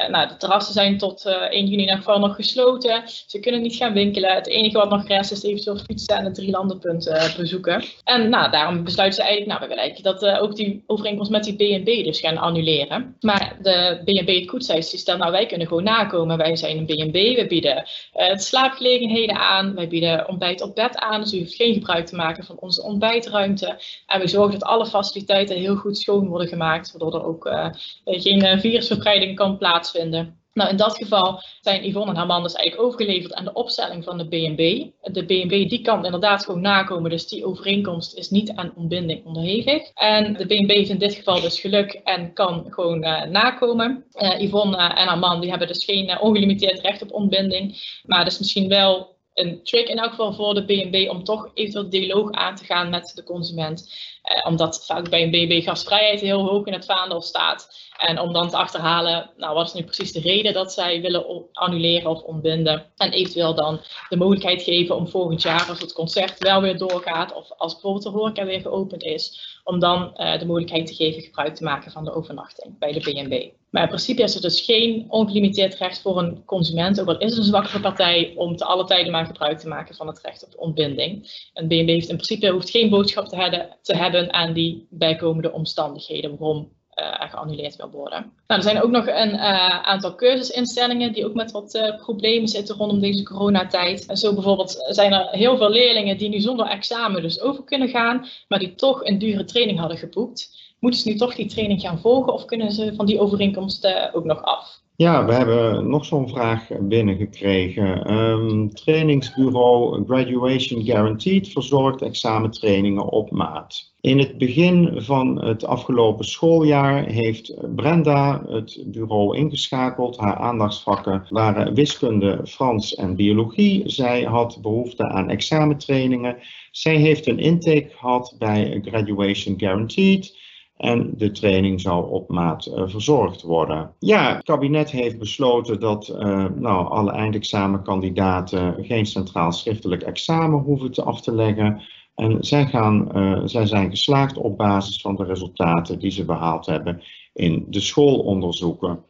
nou, de terrassen zijn tot 1 juni geval nog gesloten. Kunnen niet gaan winkelen. Het enige wat nog rest is eventueel fietsen en het drie landenpunt uh, bezoeken. En nou, daarom besluiten ze eigenlijk, nou, we willen dat uh, ook die overeenkomst met die BNB dus gaan annuleren. Maar de BNB het die stelt, nou, wij kunnen gewoon nakomen. Wij zijn een BNB, we bieden uh, slaapgelegenheden aan, wij bieden ontbijt op bed aan. Dus u hoeft geen gebruik te maken van onze ontbijtruimte. En we zorgen dat alle faciliteiten heel goed schoon worden gemaakt, waardoor er ook geen virusverbreiding kan plaatsvinden. Nou, in dat geval zijn Yvonne en haar man dus eigenlijk overgeleverd aan de opstelling van de BNB. De BNB die kan inderdaad gewoon nakomen, dus die overeenkomst is niet aan ontbinding onderhevig. En de BNB heeft in dit geval dus geluk en kan gewoon uh, nakomen. Uh, Yvonne en haar man die hebben dus geen uh, ongelimiteerd recht op ontbinding, maar is misschien wel een trick in elk geval voor de BNB om toch eventueel dialoog aan te gaan met de consument. Eh, omdat vaak bij een BNB gastvrijheid heel hoog in het vaandel staat. En om dan te achterhalen, nou wat is nu precies de reden dat zij willen annuleren of ontbinden. En eventueel dan de mogelijkheid geven om volgend jaar als het concert wel weer doorgaat. Of als bijvoorbeeld de horeca weer geopend is. Om dan uh, de mogelijkheid te geven gebruik te maken van de overnachting bij de BNB. Maar in principe is er dus geen ongelimiteerd recht voor een consument, ook al is het een zwakkere partij, om te alle tijden maar gebruik te maken van het recht op ontbinding. Een BNB heeft in principe hoeft geen boodschap te hebben, te hebben aan die bijkomende omstandigheden waarom geannuleerd wil worden. Nou, er zijn ook nog een uh, aantal cursusinstellingen die ook met wat uh, problemen zitten rondom deze coronatijd. En zo bijvoorbeeld zijn er heel veel leerlingen die nu zonder examen dus over kunnen gaan, maar die toch een dure training hadden geboekt. Moeten ze nu toch die training gaan volgen of kunnen ze van die overeenkomsten ook nog af? Ja, we hebben nog zo'n vraag binnengekregen. Um, trainingsbureau Graduation Guaranteed verzorgt examentrainingen op maat. In het begin van het afgelopen schooljaar heeft Brenda het bureau ingeschakeld. Haar aandachtsvakken waren wiskunde, Frans en biologie. Zij had behoefte aan examentrainingen. Zij heeft een intake gehad bij Graduation Guaranteed. En de training zou op maat uh, verzorgd worden. Ja, het kabinet heeft besloten dat uh, nou, alle eindexamenkandidaten geen centraal schriftelijk examen hoeven te af te leggen. En zij, gaan, uh, zij zijn geslaagd op basis van de resultaten die ze behaald hebben in de schoolonderzoeken.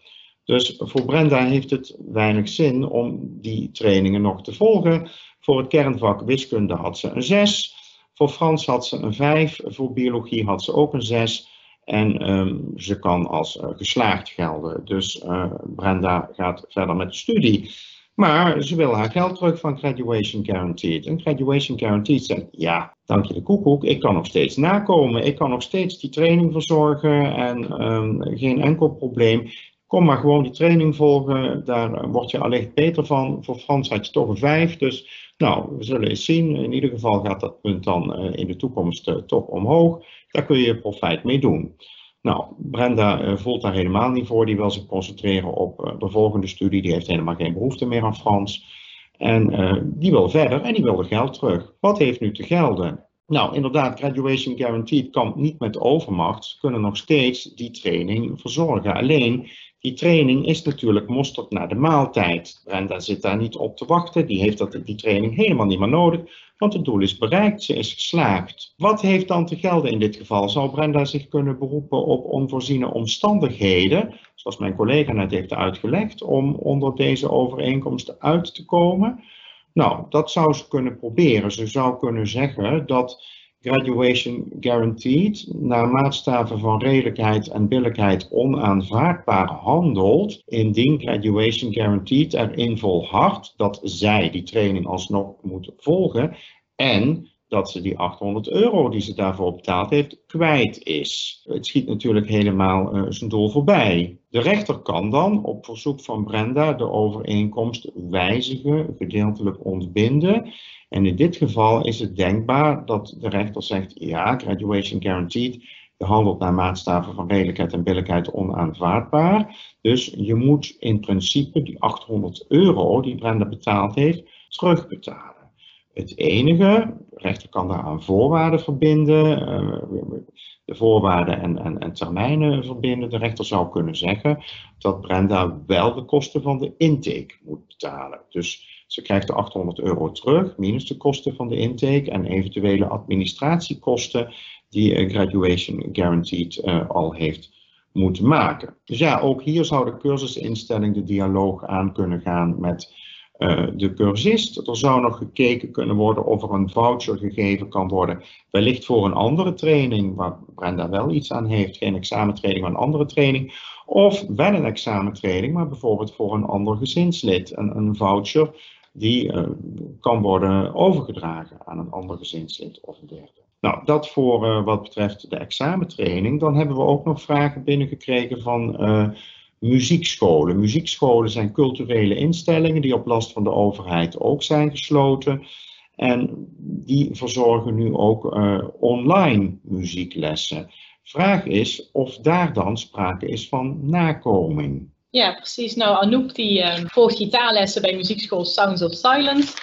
Dus voor Brenda heeft het weinig zin om die trainingen nog te volgen. Voor het kernvak wiskunde had ze een 6. Voor Frans had ze een 5. Voor biologie had ze ook een 6. En um, ze kan als uh, geslaagd gelden. Dus uh, Brenda gaat verder met de studie. Maar ze wil haar geld terug van Graduation Guaranteed. En Graduation Guaranteed zegt, ja, dank je de koekoek, ik kan nog steeds nakomen. Ik kan nog steeds die training verzorgen en um, geen enkel probleem. Kom maar gewoon die training volgen, daar word je allicht beter van. Voor Frans had je toch een 5, dus nou, we zullen eens zien. In ieder geval gaat dat punt dan in de toekomst uh, toch omhoog. Daar kun je profijt mee doen. Nou, Brenda uh, voelt daar helemaal niet voor. Die wil zich concentreren op de volgende studie. Die heeft helemaal geen behoefte meer aan Frans. En die wil verder en die wil het geld terug. Wat heeft nu te gelden? Nou, inderdaad, Graduation Guaranteed kan niet met overmacht. Kunnen nog steeds die training verzorgen. Alleen, die training is natuurlijk mosterd naar de maaltijd. Brenda zit daar niet op te wachten. Die heeft dat, die training helemaal niet meer nodig. Want het doel is bereikt. Ze is geslaagd. Wat heeft dan te gelden in dit geval? Zou Brenda zich kunnen beroepen op onvoorziene omstandigheden? Zoals mijn collega net heeft uitgelegd. Om onder deze overeenkomsten uit te komen? Nou, dat zou ze kunnen proberen. Ze zou kunnen zeggen dat graduation guaranteed naar maatstaven van redelijkheid en billijkheid onaanvaardbaar handelt, indien graduation guaranteed erin volhardt dat zij die training alsnog moeten volgen en dat ze die 800 euro die ze daarvoor betaald heeft kwijt is. Het schiet natuurlijk helemaal uh, zijn doel voorbij. De rechter kan dan op verzoek van Brenda de overeenkomst wijzigen, gedeeltelijk ontbinden. En in dit geval is het denkbaar dat de rechter zegt, ja, graduation guaranteed, je handelt naar maatstaven van redelijkheid en billijkheid onaanvaardbaar. Dus je moet in principe die 800 euro die Brenda betaald heeft, terugbetalen. Het enige, de rechter kan daar aan voorwaarden verbinden, uh, de voorwaarden en, en, en, termijnen verbinden. De rechter zou kunnen zeggen dat Brenda wel de kosten van de intake moet betalen. Dus ze krijgt de 800 euro terug, minus de kosten van de intake en eventuele administratiekosten die Graduation Guaranteed uh, al heeft moeten maken. Dus ja, ook hier zou de cursusinstelling de dialoog aan kunnen gaan met uh, de cursist. Er zou nog gekeken kunnen worden of er een voucher gegeven kan worden, wellicht voor een andere training, waar Brenda wel iets aan heeft, geen examentraining, maar een andere training. Of wel een examentraining, maar bijvoorbeeld voor een ander gezinslid. Een, een voucher die uh, kan worden overgedragen aan een ander gezinslid of een derde. Nou, dat voor uh, wat betreft de examentraining. Dan hebben we ook nog vragen binnengekregen van muziekscholen. Muziekscholen zijn culturele instellingen die op last van de overheid ook zijn gesloten. En die verzorgen nu ook uh, online muzieklessen. Vraag is of daar dan sprake is van nakoming. Ja, precies. Nou, Anouk die uh, volgt gitaarlessen bij muziekschool Sounds of Silence.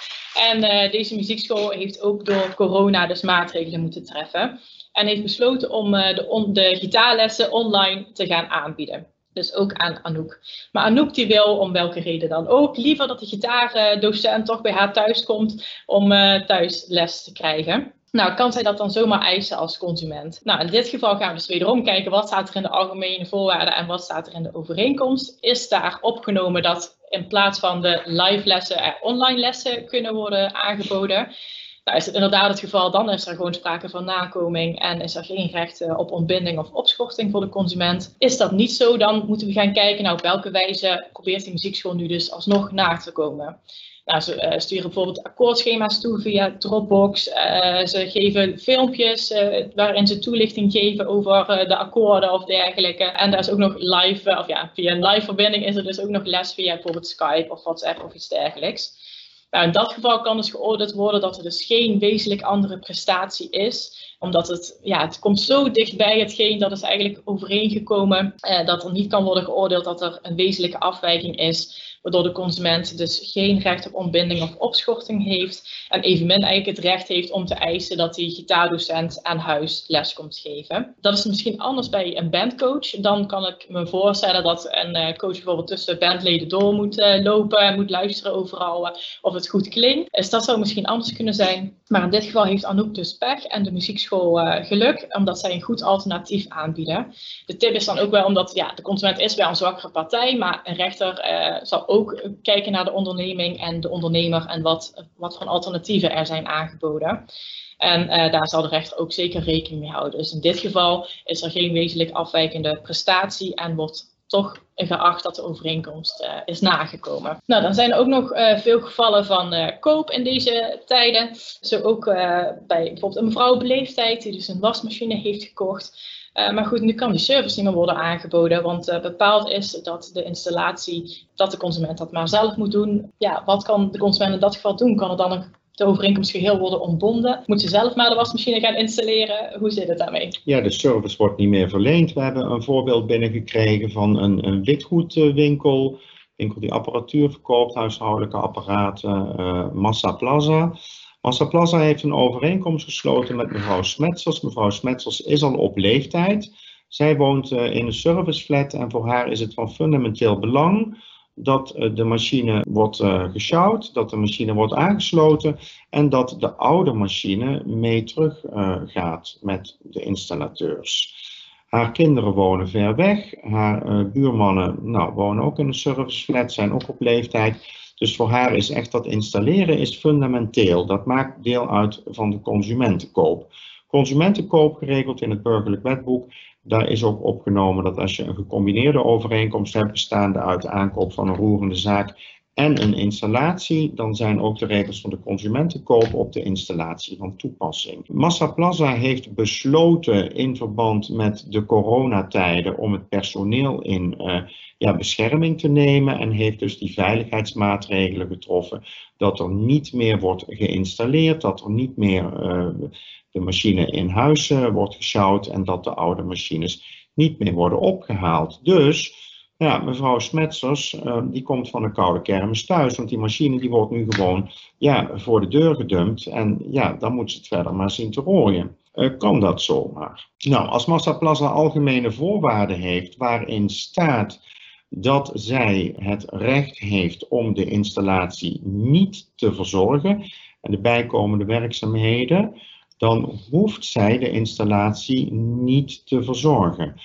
En uh, deze muziekschool heeft ook door corona dus maatregelen moeten treffen. En heeft besloten om de, de gitaarlessen online te gaan aanbieden. Dus ook aan Anouk. Maar Anouk die wil, om welke reden dan ook, liever dat de gitaardocent toch bij haar thuis komt om uh, thuis les te krijgen. Nou, kan zij dat dan zomaar eisen als consument? Nou, in dit geval gaan we dus wederom kijken wat staat er in de algemene voorwaarden en wat staat er in de overeenkomst. Is daar opgenomen dat in plaats van de live lessen er online lessen kunnen worden aangeboden? Nou, is het inderdaad het geval, dan is er gewoon sprake van nakoming en is er geen recht eh, op ontbinding of opschorting voor de consument. Is dat niet zo, dan moeten we gaan kijken naar op welke wijze probeert die muziekschool nu dus alsnog na te komen. Nou, ze uh, sturen bijvoorbeeld akkoordschema's toe via Dropbox. Uh, ze geven filmpjes waarin ze toelichting geven over de akkoorden of dergelijke. En daar is ook nog live, of ja, via een live verbinding is er dus ook nog les via bijvoorbeeld Skype of WhatsApp of iets dergelijks. In dat geval kan dus geoordeeld worden dat er dus geen wezenlijk andere prestatie is omdat het, ja, het komt zo dichtbij hetgeen dat is eigenlijk overeengekomen eh, dat er niet kan worden geoordeeld dat er een wezenlijke afwijking is waardoor de consument dus geen recht op ontbinding of opschorting heeft en evenmin eigenlijk het recht heeft om te eisen dat die gitaardocent aan huis les komt geven. Dat is misschien anders bij een bandcoach. Dan kan ik me voorstellen dat een eh, coach bijvoorbeeld tussen bandleden door moet uh, lopen, moet luisteren overal uh, of het goed klinkt. Dus dat zou misschien anders kunnen zijn. Maar in dit geval heeft Anouk dus pech en de muziekschool geluk, omdat zij een goed alternatief aanbieden. De tip is dan ook wel omdat ja, de consument is wel een zwakkere partij, maar een rechter zal ook kijken naar de onderneming en de ondernemer en wat, wat voor alternatieven er zijn aangeboden. En uh, daar zal de rechter ook zeker rekening mee houden. Dus in dit geval is er geen wezenlijk afwijkende prestatie en wordt toch geacht dat de overeenkomst uh, is nagekomen. Nou, dan zijn er ook nog uh, veel gevallen van koop in deze tijden. Zo ook bij bijvoorbeeld een mevrouw op die dus een wasmachine heeft gekocht. Maar goed, nu kan die service niet meer worden aangeboden, want bepaald is dat de installatie, dat de consument dat maar zelf moet doen. Ja, wat kan de consument in dat geval doen? Kan er dan een de overeenkomst geheel worden ontbonden? Moet ze zelf maar de wasmachine gaan installeren? Hoe zit het daarmee? Ja, de service wordt niet meer verleend. We hebben een voorbeeld binnengekregen van een, een witgoedwinkel. Winkel die apparatuur verkoopt, huishoudelijke apparaten, uh, Massa Plaza. Massa Plaza heeft een overeenkomst gesloten met mevrouw Smetsels. Mevrouw Smetsels is al op leeftijd. Zij woont uh, in een serviceflat en voor haar is het van fundamenteel belang dat uh, de machine wordt uh, gesjouwd, dat de machine wordt aangesloten en dat de oude machine mee terug gaat met de installateurs. Haar kinderen wonen ver weg, haar buurmannen nou, wonen ook in een serviceflat, zijn ook op leeftijd. Dus voor haar is echt dat installeren is fundamenteel. Dat maakt deel uit van de consumentenkoop. Consumentenkoop geregeld in het burgerlijk wetboek. Daar is ook opgenomen dat als je een gecombineerde overeenkomst hebt bestaande uit de aankoop van een roerende zaak en een installatie, dan zijn ook de regels van de consumentenkoop op de installatie van toepassing. Massa Plaza heeft besloten in verband met de coronatijden om het personeel in uh, ja, bescherming te nemen en heeft dus die veiligheidsmaatregelen getroffen dat er niet meer wordt geïnstalleerd, dat er niet meer uh, de machine in huis uh, wordt gesjouwd en dat de oude machines niet meer worden opgehaald. Dus ja, mevrouw Smetsers, uh, die komt van een koude kermis thuis, want die machine die wordt nu gewoon ja, voor de deur gedumpt en ja, dan moet ze het verder maar zien te rooien. Uh, kan dat zomaar? Nou, als Massaplaza algemene voorwaarden heeft waarin staat dat zij het recht heeft om de installatie niet te verzorgen en de bijkomende werkzaamheden, dan hoeft zij de installatie niet te verzorgen.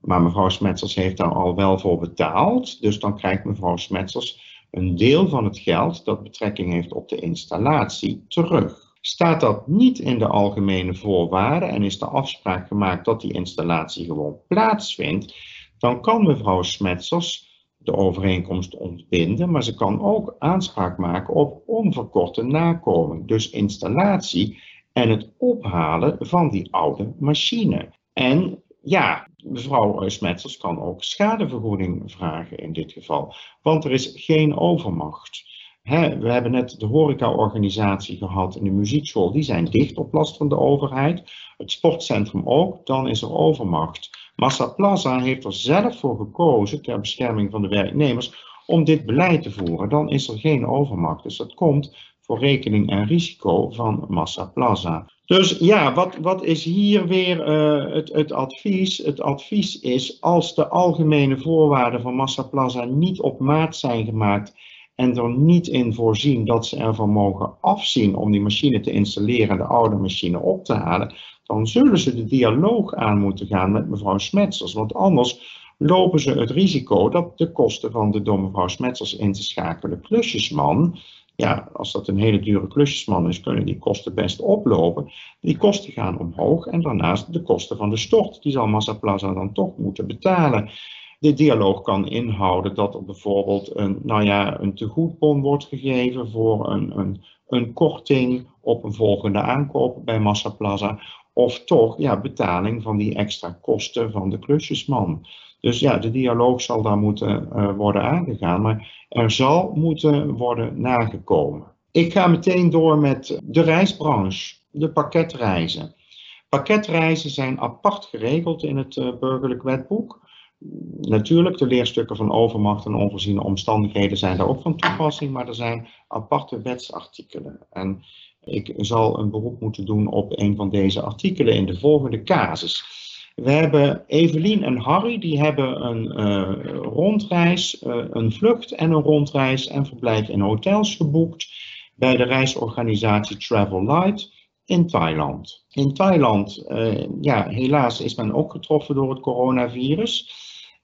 Maar mevrouw Smetsels heeft daar al wel voor betaald. Dus dan krijgt mevrouw Smetsels een deel van het geld dat betrekking heeft op de installatie terug. Staat dat niet in de algemene voorwaarden en is de afspraak gemaakt dat die installatie gewoon plaatsvindt, dan kan mevrouw Smetsels de overeenkomst ontbinden, maar ze kan ook aanspraak maken op onverkorte nakoming, dus installatie en het ophalen van die oude machine. En ja, mevrouw Smetsels kan ook schadevergoeding vragen in dit geval, want er is geen overmacht. we hebben net de horecaorganisatie gehad in de muziekschool, die zijn dicht op last van de overheid. Het sportcentrum ook, dan is er overmacht. Massa Plaza heeft er zelf voor gekozen, ter bescherming van de werknemers, om dit beleid te voeren. Dan is er geen overmacht. Dus dat komt voor rekening en risico van Massa Plaza. Dus ja, wat, wat is hier weer uh, het, het advies? Het advies is als de algemene voorwaarden van Massa Plaza niet op maat zijn gemaakt en er niet in voorzien dat ze ervan mogen afzien om die machine te installeren en de oude machine op te halen, dan zullen ze de dialoog aan moeten gaan met mevrouw Smetsers. Want anders lopen ze het risico dat de kosten van de door mevrouw Smetsers in te schakelen klusjesman ja, als dat een hele dure klusjesman is, kunnen die kosten best oplopen. Die kosten gaan omhoog en daarnaast de kosten van de stort. Die zal Massa Plaza dan toch moeten betalen. De dialoog kan inhouden dat er bijvoorbeeld een, nou ja, een tegoedbon wordt gegeven voor een, een, een korting op een volgende aankoop bij Massa Plaza. Of toch ja, betaling van die extra kosten van de klusjesman. Dus ja, de dialoog zal daar moeten uh, worden aangegaan, maar er zal moeten worden nagekomen. Ik ga meteen door met de reisbranche, de pakketreizen. Pakketreizen zijn apart geregeld in het uh, burgerlijk wetboek. Natuurlijk, de leerstukken van overmacht en onvoorziene omstandigheden zijn daar ook van toepassing, maar er zijn aparte wetsartikelen. En ik zal een beroep moeten doen op een van deze artikelen in de volgende casus. We hebben Evelien en Harry, die hebben een uh, rondreis, uh, een vlucht en een rondreis en verblijf in hotels geboekt bij de reisorganisatie Travel Light in Thailand. In Thailand, uh, ja, helaas is men ook getroffen door het coronavirus.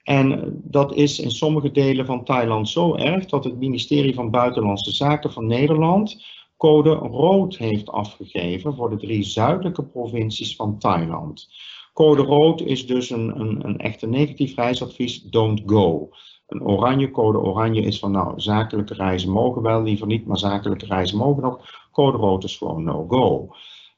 En dat is in sommige delen van Thailand zo erg dat het ministerie van Buitenlandse Zaken van Nederland code rood heeft afgegeven voor de drie zuidelijke provincies van Thailand. Code rood is dus een, een, een echte negatief reisadvies, don't go. Een oranje code oranje is van nou, zakelijke reizen mogen wel, liever niet, maar zakelijke reizen mogen nog. Code rood is gewoon no go.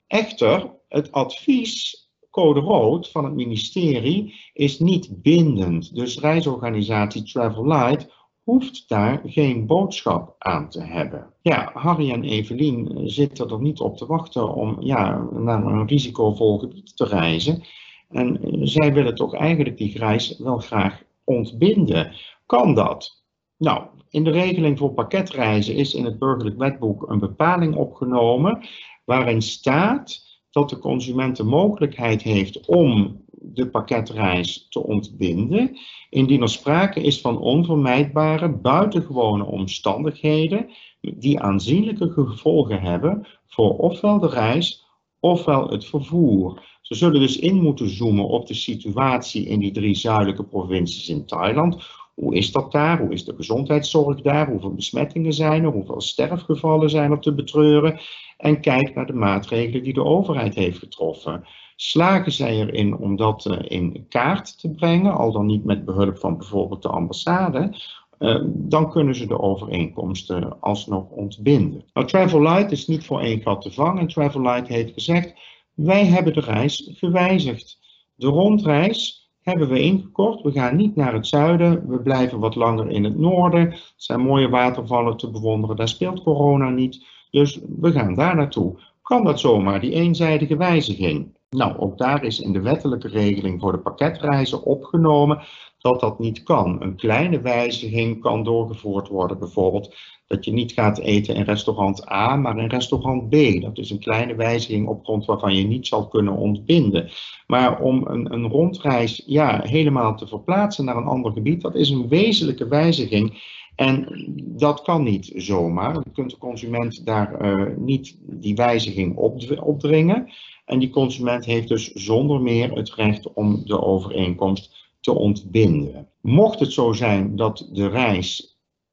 Echter, het advies code rood van het ministerie is niet bindend. Dus reisorganisatie Travel Light hoeft daar geen boodschap aan te hebben. Ja, Harry en Evelien zitten er niet op te wachten om ja, naar een risicovol gebied te reizen. En zij willen toch eigenlijk die reis wel graag ontbinden. Kan dat? Nou, in de regeling voor pakketreizen is in het burgerlijk wetboek een bepaling opgenomen waarin staat dat de consument de mogelijkheid heeft om de pakketreis te ontbinden, indien er sprake is van onvermijdbare, buitengewone omstandigheden die aanzienlijke gevolgen hebben voor ofwel de reis ofwel het vervoer. Ze zullen dus in moeten zoomen op de situatie in die drie zuidelijke provincies in Thailand. Hoe is dat daar? Hoe is de gezondheidszorg daar? Hoeveel besmettingen zijn er? Hoeveel sterfgevallen zijn er te betreuren? En kijk naar de maatregelen die de overheid heeft getroffen. Slagen zij erin om dat eh, in kaart te brengen, al dan niet met behulp van bijvoorbeeld de ambassade, uh, dan kunnen ze de overeenkomsten alsnog ontbinden. Nou, Travel Light is niet voor één gat te vangen. Travel Light heeft gezegd, wij hebben de reis gewijzigd. De rondreis hebben we ingekort. We gaan niet naar het zuiden. We blijven wat langer in het noorden. Er zijn mooie watervallen te bewonderen. Daar speelt corona niet. Dus we gaan daar naartoe. Kan dat zomaar, die eenzijdige wijziging? Nou, ook daar is in de wettelijke regeling voor de pakketreizen opgenomen dat dat niet kan. Een kleine wijziging kan doorgevoerd worden, bijvoorbeeld dat je niet gaat eten in restaurant A, maar in restaurant B. Dat is een kleine wijziging op grond waarvan je niet zal kunnen ontbinden. Maar om een, een rondreis ja, helemaal te verplaatsen naar een ander gebied, dat is een wezenlijke wijziging. En dat kan niet zomaar. Je kunt de consument daar uh, niet die wijziging opdringen. En die consument heeft dus zonder meer het recht om de overeenkomst te ontbinden. Mocht het zo zijn dat de reis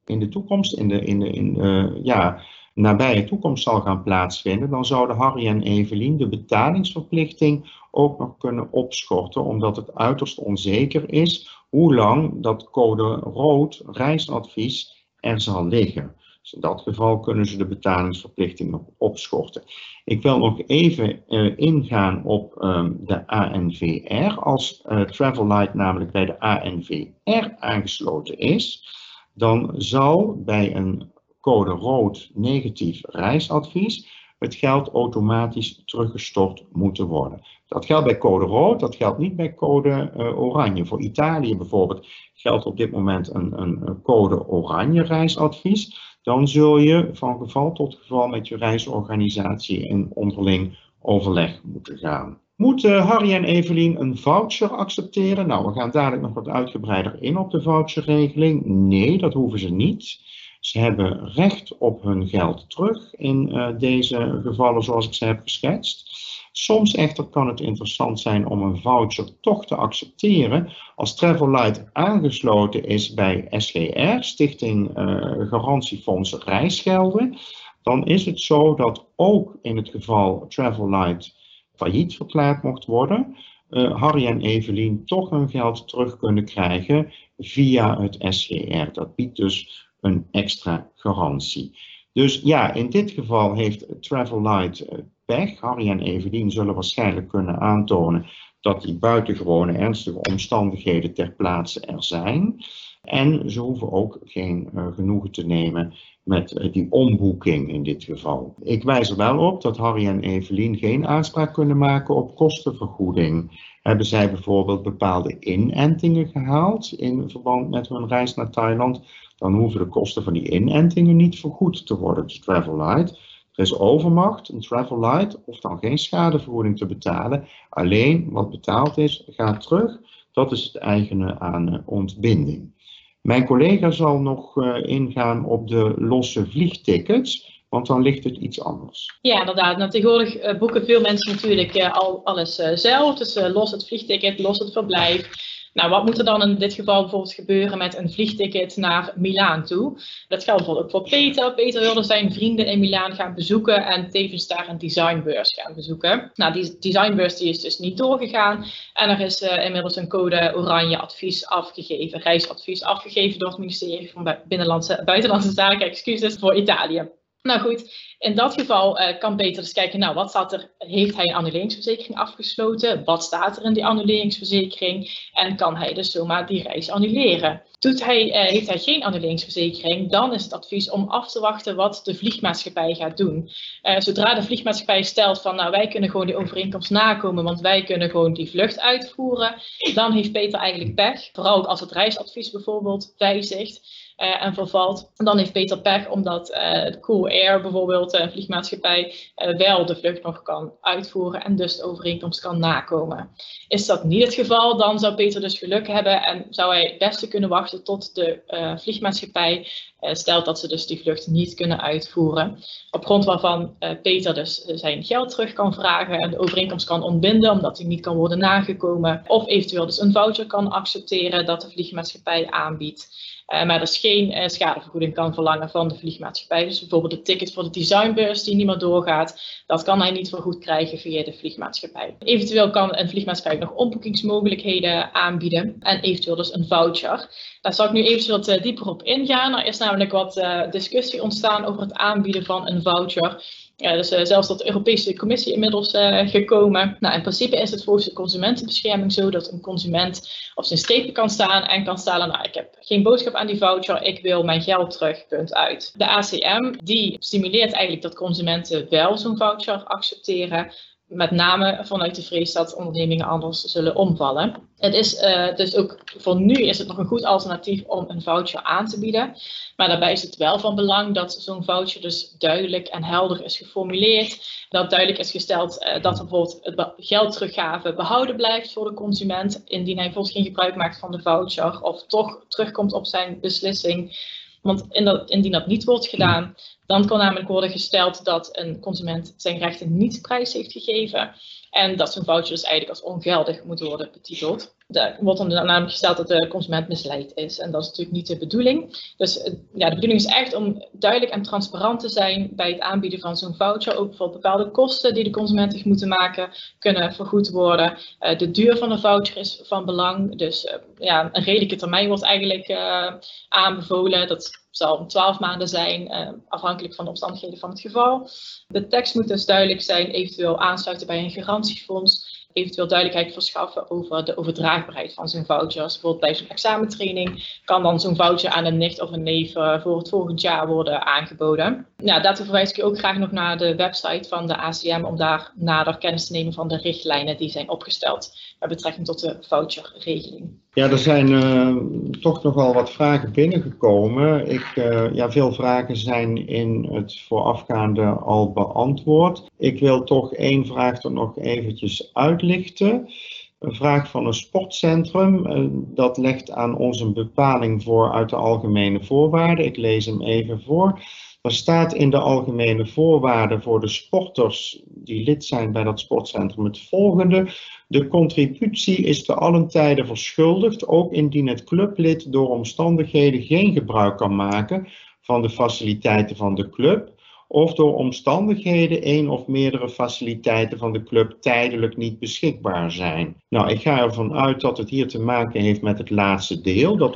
in de toekomst, in de, in de in, uh, ja, nabije toekomst zal gaan plaatsvinden, dan zouden Harry en Evelien de betalingsverplichting ook nog kunnen opschorten, omdat het uiterst onzeker is hoe lang dat code rood reisadvies er zal liggen. Dus in dat geval kunnen ze de betalingsverplichting nog opschorten. Ik wil nog even uh, ingaan op um, de ANVR. Als uh, Travel Light namelijk bij de ANVR aangesloten is, dan zal bij een code rood negatief reisadvies het geld automatisch teruggestort moeten worden. Dat geldt bij code rood, dat geldt niet bij code uh, oranje. Voor Italië bijvoorbeeld geldt op dit moment een, een code oranje reisadvies. Dan zul je van geval tot geval met je reisorganisatie in onderling overleg moeten gaan. Moeten Harry en Evelien een voucher accepteren? Nou, we gaan dadelijk nog wat uitgebreider in op de voucherregeling. Nee, dat hoeven ze niet. Ze hebben recht op hun geld terug in uh, deze gevallen zoals ik ze heb geschetst. Soms echter kan het interessant zijn om een voucher toch te accepteren als Travel aangesloten is bij SGR, Stichting uh, Garantiefonds Reisgelden. Dan is het zo dat ook in het geval Travel failliet verklaard mocht worden, uh, Harry en Evelien toch hun geld terug kunnen krijgen via het SGR. Dat biedt dus een extra garantie. Dus ja, in dit geval heeft Travel Light eh, pech. Harry en Evelien zullen waarschijnlijk kunnen aantonen dat die buitengewone ernstige omstandigheden ter plaatse er zijn. En ze hoeven ook geen uh, genoegen te nemen met die omboeking in dit geval. Ik wijs er wel op dat Harry en Evelien geen aanspraak kunnen maken op kostenvergoeding. Hebben zij bijvoorbeeld bepaalde inentingen gehaald in verband met hun reis naar Thailand, dan hoeven de kosten van die inentingen niet vergoed te worden, dus Travel Light. Er is overmacht, een Travel Light, of dan geen schadevergoeding te betalen. Alleen wat betaald is, gaat terug. Dat is het eigene aan eh, ontbinding. Mijn collega zal nog uh, ingaan op de losse vliegtickets, want dan ligt het iets anders. Ja, inderdaad. Nou, tegenwoordig uh, boeken veel mensen natuurlijk uh, al alles zelf. Dus los het vliegticket, los het verblijf. Nou, wat moet er dan in dit geval bijvoorbeeld gebeuren met een vliegticket naar Milaan toe? Dat geldt bijvoorbeeld ook voor Peter. Peter wilde zijn vrienden in Milaan gaan bezoeken en tevens daar een designbeurs gaan bezoeken. Nou, die designbeurs die is dus niet doorgegaan en er is uh, inmiddels een code oranje advies afgegeven, reisadvies afgegeven door het ministerie van Binnenlandse, Buitenlandse Zaken, excuses, voor Italië. Nou goed, in dat geval uh, kan Peter dus kijken, nou wat staat er, heeft hij een annuleringsverzekering afgesloten? Wat staat er in die annuleringsverzekering? En kan hij dus zomaar die reis annuleren? Doet hij, uh, heeft hij geen annuleringsverzekering, dan is het advies om af te wachten wat de vliegmaatschappij gaat doen. Uh, zodra de vliegmaatschappij stelt van, nou wij kunnen gewoon die overeenkomst nakomen, want wij kunnen gewoon die vlucht uitvoeren, dan heeft Peter eigenlijk pech. Vooral als het reisadvies bijvoorbeeld wijzigt. Uh, en vervalt. Dan heeft Peter pech omdat uh, Cool Air bijvoorbeeld, een vliegmaatschappij, uh, wel de vlucht nog kan uitvoeren en dus de overeenkomst kan nakomen. Is dat niet het geval, dan zou Peter dus geluk hebben en zou hij het beste kunnen wachten tot de vliegmaatschappij stelt dat ze dus die vlucht niet kunnen uitvoeren. Op grond waarvan Peter dus zijn geld terug kan vragen en de overeenkomst kan ontbinden omdat hij niet kan worden nagekomen. Of eventueel dus een voucher kan accepteren dat de vliegmaatschappij aanbiedt. Uh, maar dus geen uh, schadevergoeding kan verlangen van de vliegmaatschappij. Dus bijvoorbeeld de ticket voor de designbeurs die niet meer doorgaat, dat kan hij niet vergoed krijgen via de vliegmaatschappij. Eventueel kan een vliegmaatschappij nog omboekingsmogelijkheden aanbieden en eventueel dus een voucher. Daar zal ik nu even wat uh, dieper op ingaan. Er is namelijk wat discussie ontstaan over het aanbieden van een voucher. Ja, dus uh, zelfs tot de Europese Commissie inmiddels uh, gekomen. Nou, in principe is het volgens de consumentenbescherming zo dat een consument op zijn strepen kan staan en kan stellen, nou, ik heb geen boodschap aan die voucher, ik wil mijn geld terug, punt uit. De ACM, die stimuleert eigenlijk dat consumenten wel zo'n voucher accepteren, met name vanuit de vrees dat ondernemingen anders zullen omvallen. Het is uh, dus ook voor nu is het nog een goed alternatief om een voucher aan te bieden. Maar daarbij is het wel van belang dat zo'n voucher dus duidelijk en helder is geformuleerd. Dat duidelijk is gesteld uh, dat bijvoorbeeld het geld teruggave behouden blijft voor de consument. Indien hij bijvoorbeeld geen gebruik maakt van de voucher of toch terugkomt op zijn beslissing. Want indien dat niet wordt gedaan, dan kan namelijk worden gesteld dat een consument zijn rechten niet prijs heeft gegeven. En dat zo'n voucher dus eigenlijk als ongeldig moet worden betiteld. Er wordt dan namelijk gesteld dat de consument misleid is. En dat is natuurlijk niet de bedoeling. Dus eh, ja, de bedoeling is echt om duidelijk en transparant te zijn bij het aanbieden van zo'n voucher. Ook voor bepaalde kosten die de consument zich moeten maken, kunnen vergoed worden. Uh, de duur van de voucher is van belang. Dus uh, ja, een redelijke termijn wordt eigenlijk aanbevolen. Dat zal 12 maanden zijn, afhankelijk van de omstandigheden van het geval. De tekst moet dus duidelijk zijn, eventueel aansluiten bij een garantiefonds eventueel duidelijkheid verschaffen over de overdraagbaarheid van zo'n vouchers. Bijvoorbeeld bij zo'n examentraining kan dan zo'n voucher aan een nicht of een neef eh, voor het volgend jaar worden aangeboden. Ja, daartoe verwijs ik ook graag nog naar de website van de ACM om daar nader kennis te nemen van de richtlijnen die zijn opgesteld met betrekking tot de voucherregeling. Ja, er zijn uh, toch nogal wat vragen binnengekomen. Ik, uh, ja, veel vragen zijn in het voorafgaande al beantwoord. Ik wil toch één vraag er nog eventjes uitlichten. Een vraag van een sportcentrum. Uh, dat legt aan ons een bepaling voor uit de algemene voorwaarden. Ik lees hem even voor. Er staat in de algemene voorwaarden voor de sporters die lid zijn bij dat sportcentrum het volgende. De contributie is te allen tijden verschuldigd, ook indien het clublid door omstandigheden geen gebruik kan maken van de faciliteiten van de club of door omstandigheden één of meerdere faciliteiten van de club tijdelijk niet beschikbaar zijn. Nou, ik ga ervan uit dat het hier te maken heeft met het laatste deel, dat,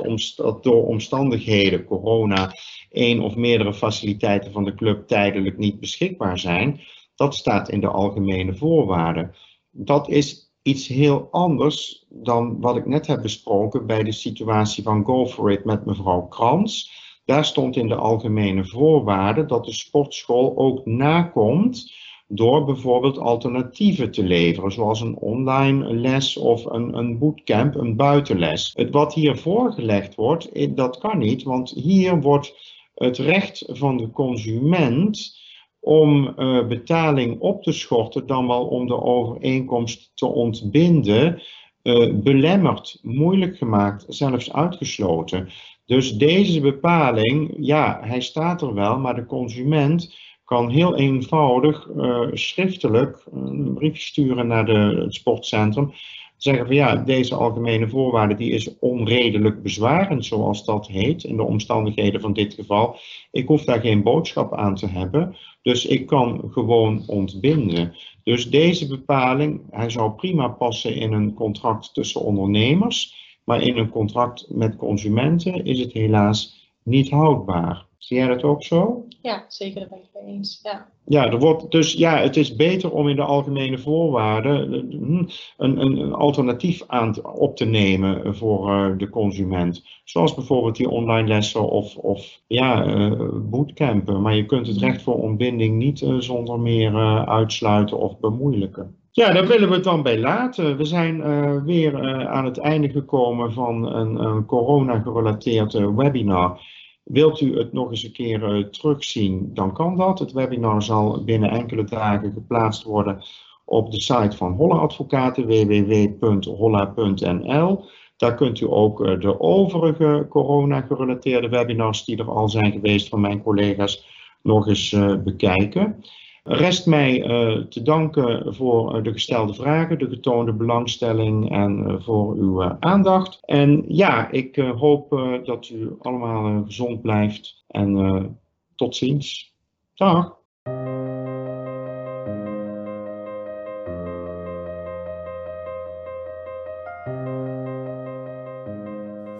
door omstandigheden, corona, één of meerdere faciliteiten van de club tijdelijk niet beschikbaar zijn. Dat staat in de algemene voorwaarden. Dat is iets heel anders dan wat ik net heb besproken bij de situatie van Go For It met mevrouw Krans. Daar stond in de algemene voorwaarden dat de sportschool ook nakomt door bijvoorbeeld alternatieven te leveren, zoals een online les of een, een bootcamp, een buitenles. Het wat hier voorgelegd wordt, eh, dat kan niet, want hier wordt het recht van de consument om uh, betaling op te schorten, dan wel om de overeenkomst te ontbinden, uh, belemmerd, moeilijk gemaakt, zelfs uitgesloten. Dus deze bepaling, ja, hij staat er wel, maar de consument kan heel eenvoudig uh, schriftelijk een briefje sturen naar de, het sportcentrum. Zeggen van ja, deze algemene voorwaarde die is onredelijk bezwarend, zoals dat heet, in de omstandigheden van dit geval. Ik hoef daar geen boodschap aan te hebben, dus ik kan gewoon ontbinden. Dus deze bepaling, hij zou prima passen in een contract tussen ondernemers, maar in een contract met consumenten is het helaas niet houdbaar. Zie jij dat ook zo? Ja, zeker, daar ben ik het mee eens. Ja. Ja, er wordt, dus ja, het is beter om in de algemene voorwaarden hm, een, een, een alternatief aan op te nemen voor uh, de consument. Zoals bijvoorbeeld die online lessen of, of ja, uh, bootcampen. Maar je kunt het recht voor ontbinding niet uh, zonder meer uitsluiten of bemoeilijken. Ja, daar willen we het dan bij laten. We zijn weer aan het einde gekomen van een, een corona-gerelateerd webinar. Wilt u het nog eens een keer terugzien, dan kan dat. Het webinar zal binnen enkele dagen geplaatst worden op de site van Holla Advocaten, www.holla.nl. Daar kunt u ook de overige corona-gerelateerde webinars die er al zijn geweest van mijn collega's nog eens bekijken. Rest mij uh, te danken voor uh, de gestelde vragen, de getoonde belangstelling en uh, voor uw aandacht. En ja, ik hoop dat u allemaal gezond blijft en tot ziens. Dag.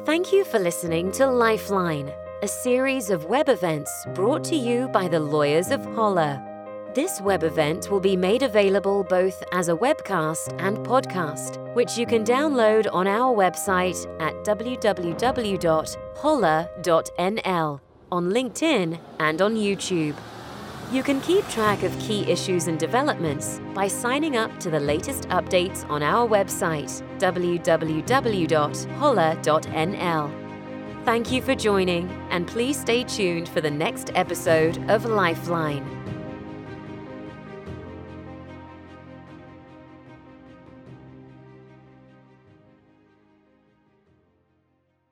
Thank you for listening to Lifeline, a series of web events brought to you by the lawyers of Holler. This web event will be made available both as a webcast and podcast, which you can download on our website at www.holla.nl, on LinkedIn, and on YouTube. You can keep track of key issues and developments by signing up to the latest updates on our website, www.holla.nl. Thank you for joining, and please stay tuned for the next episode of Lifeline.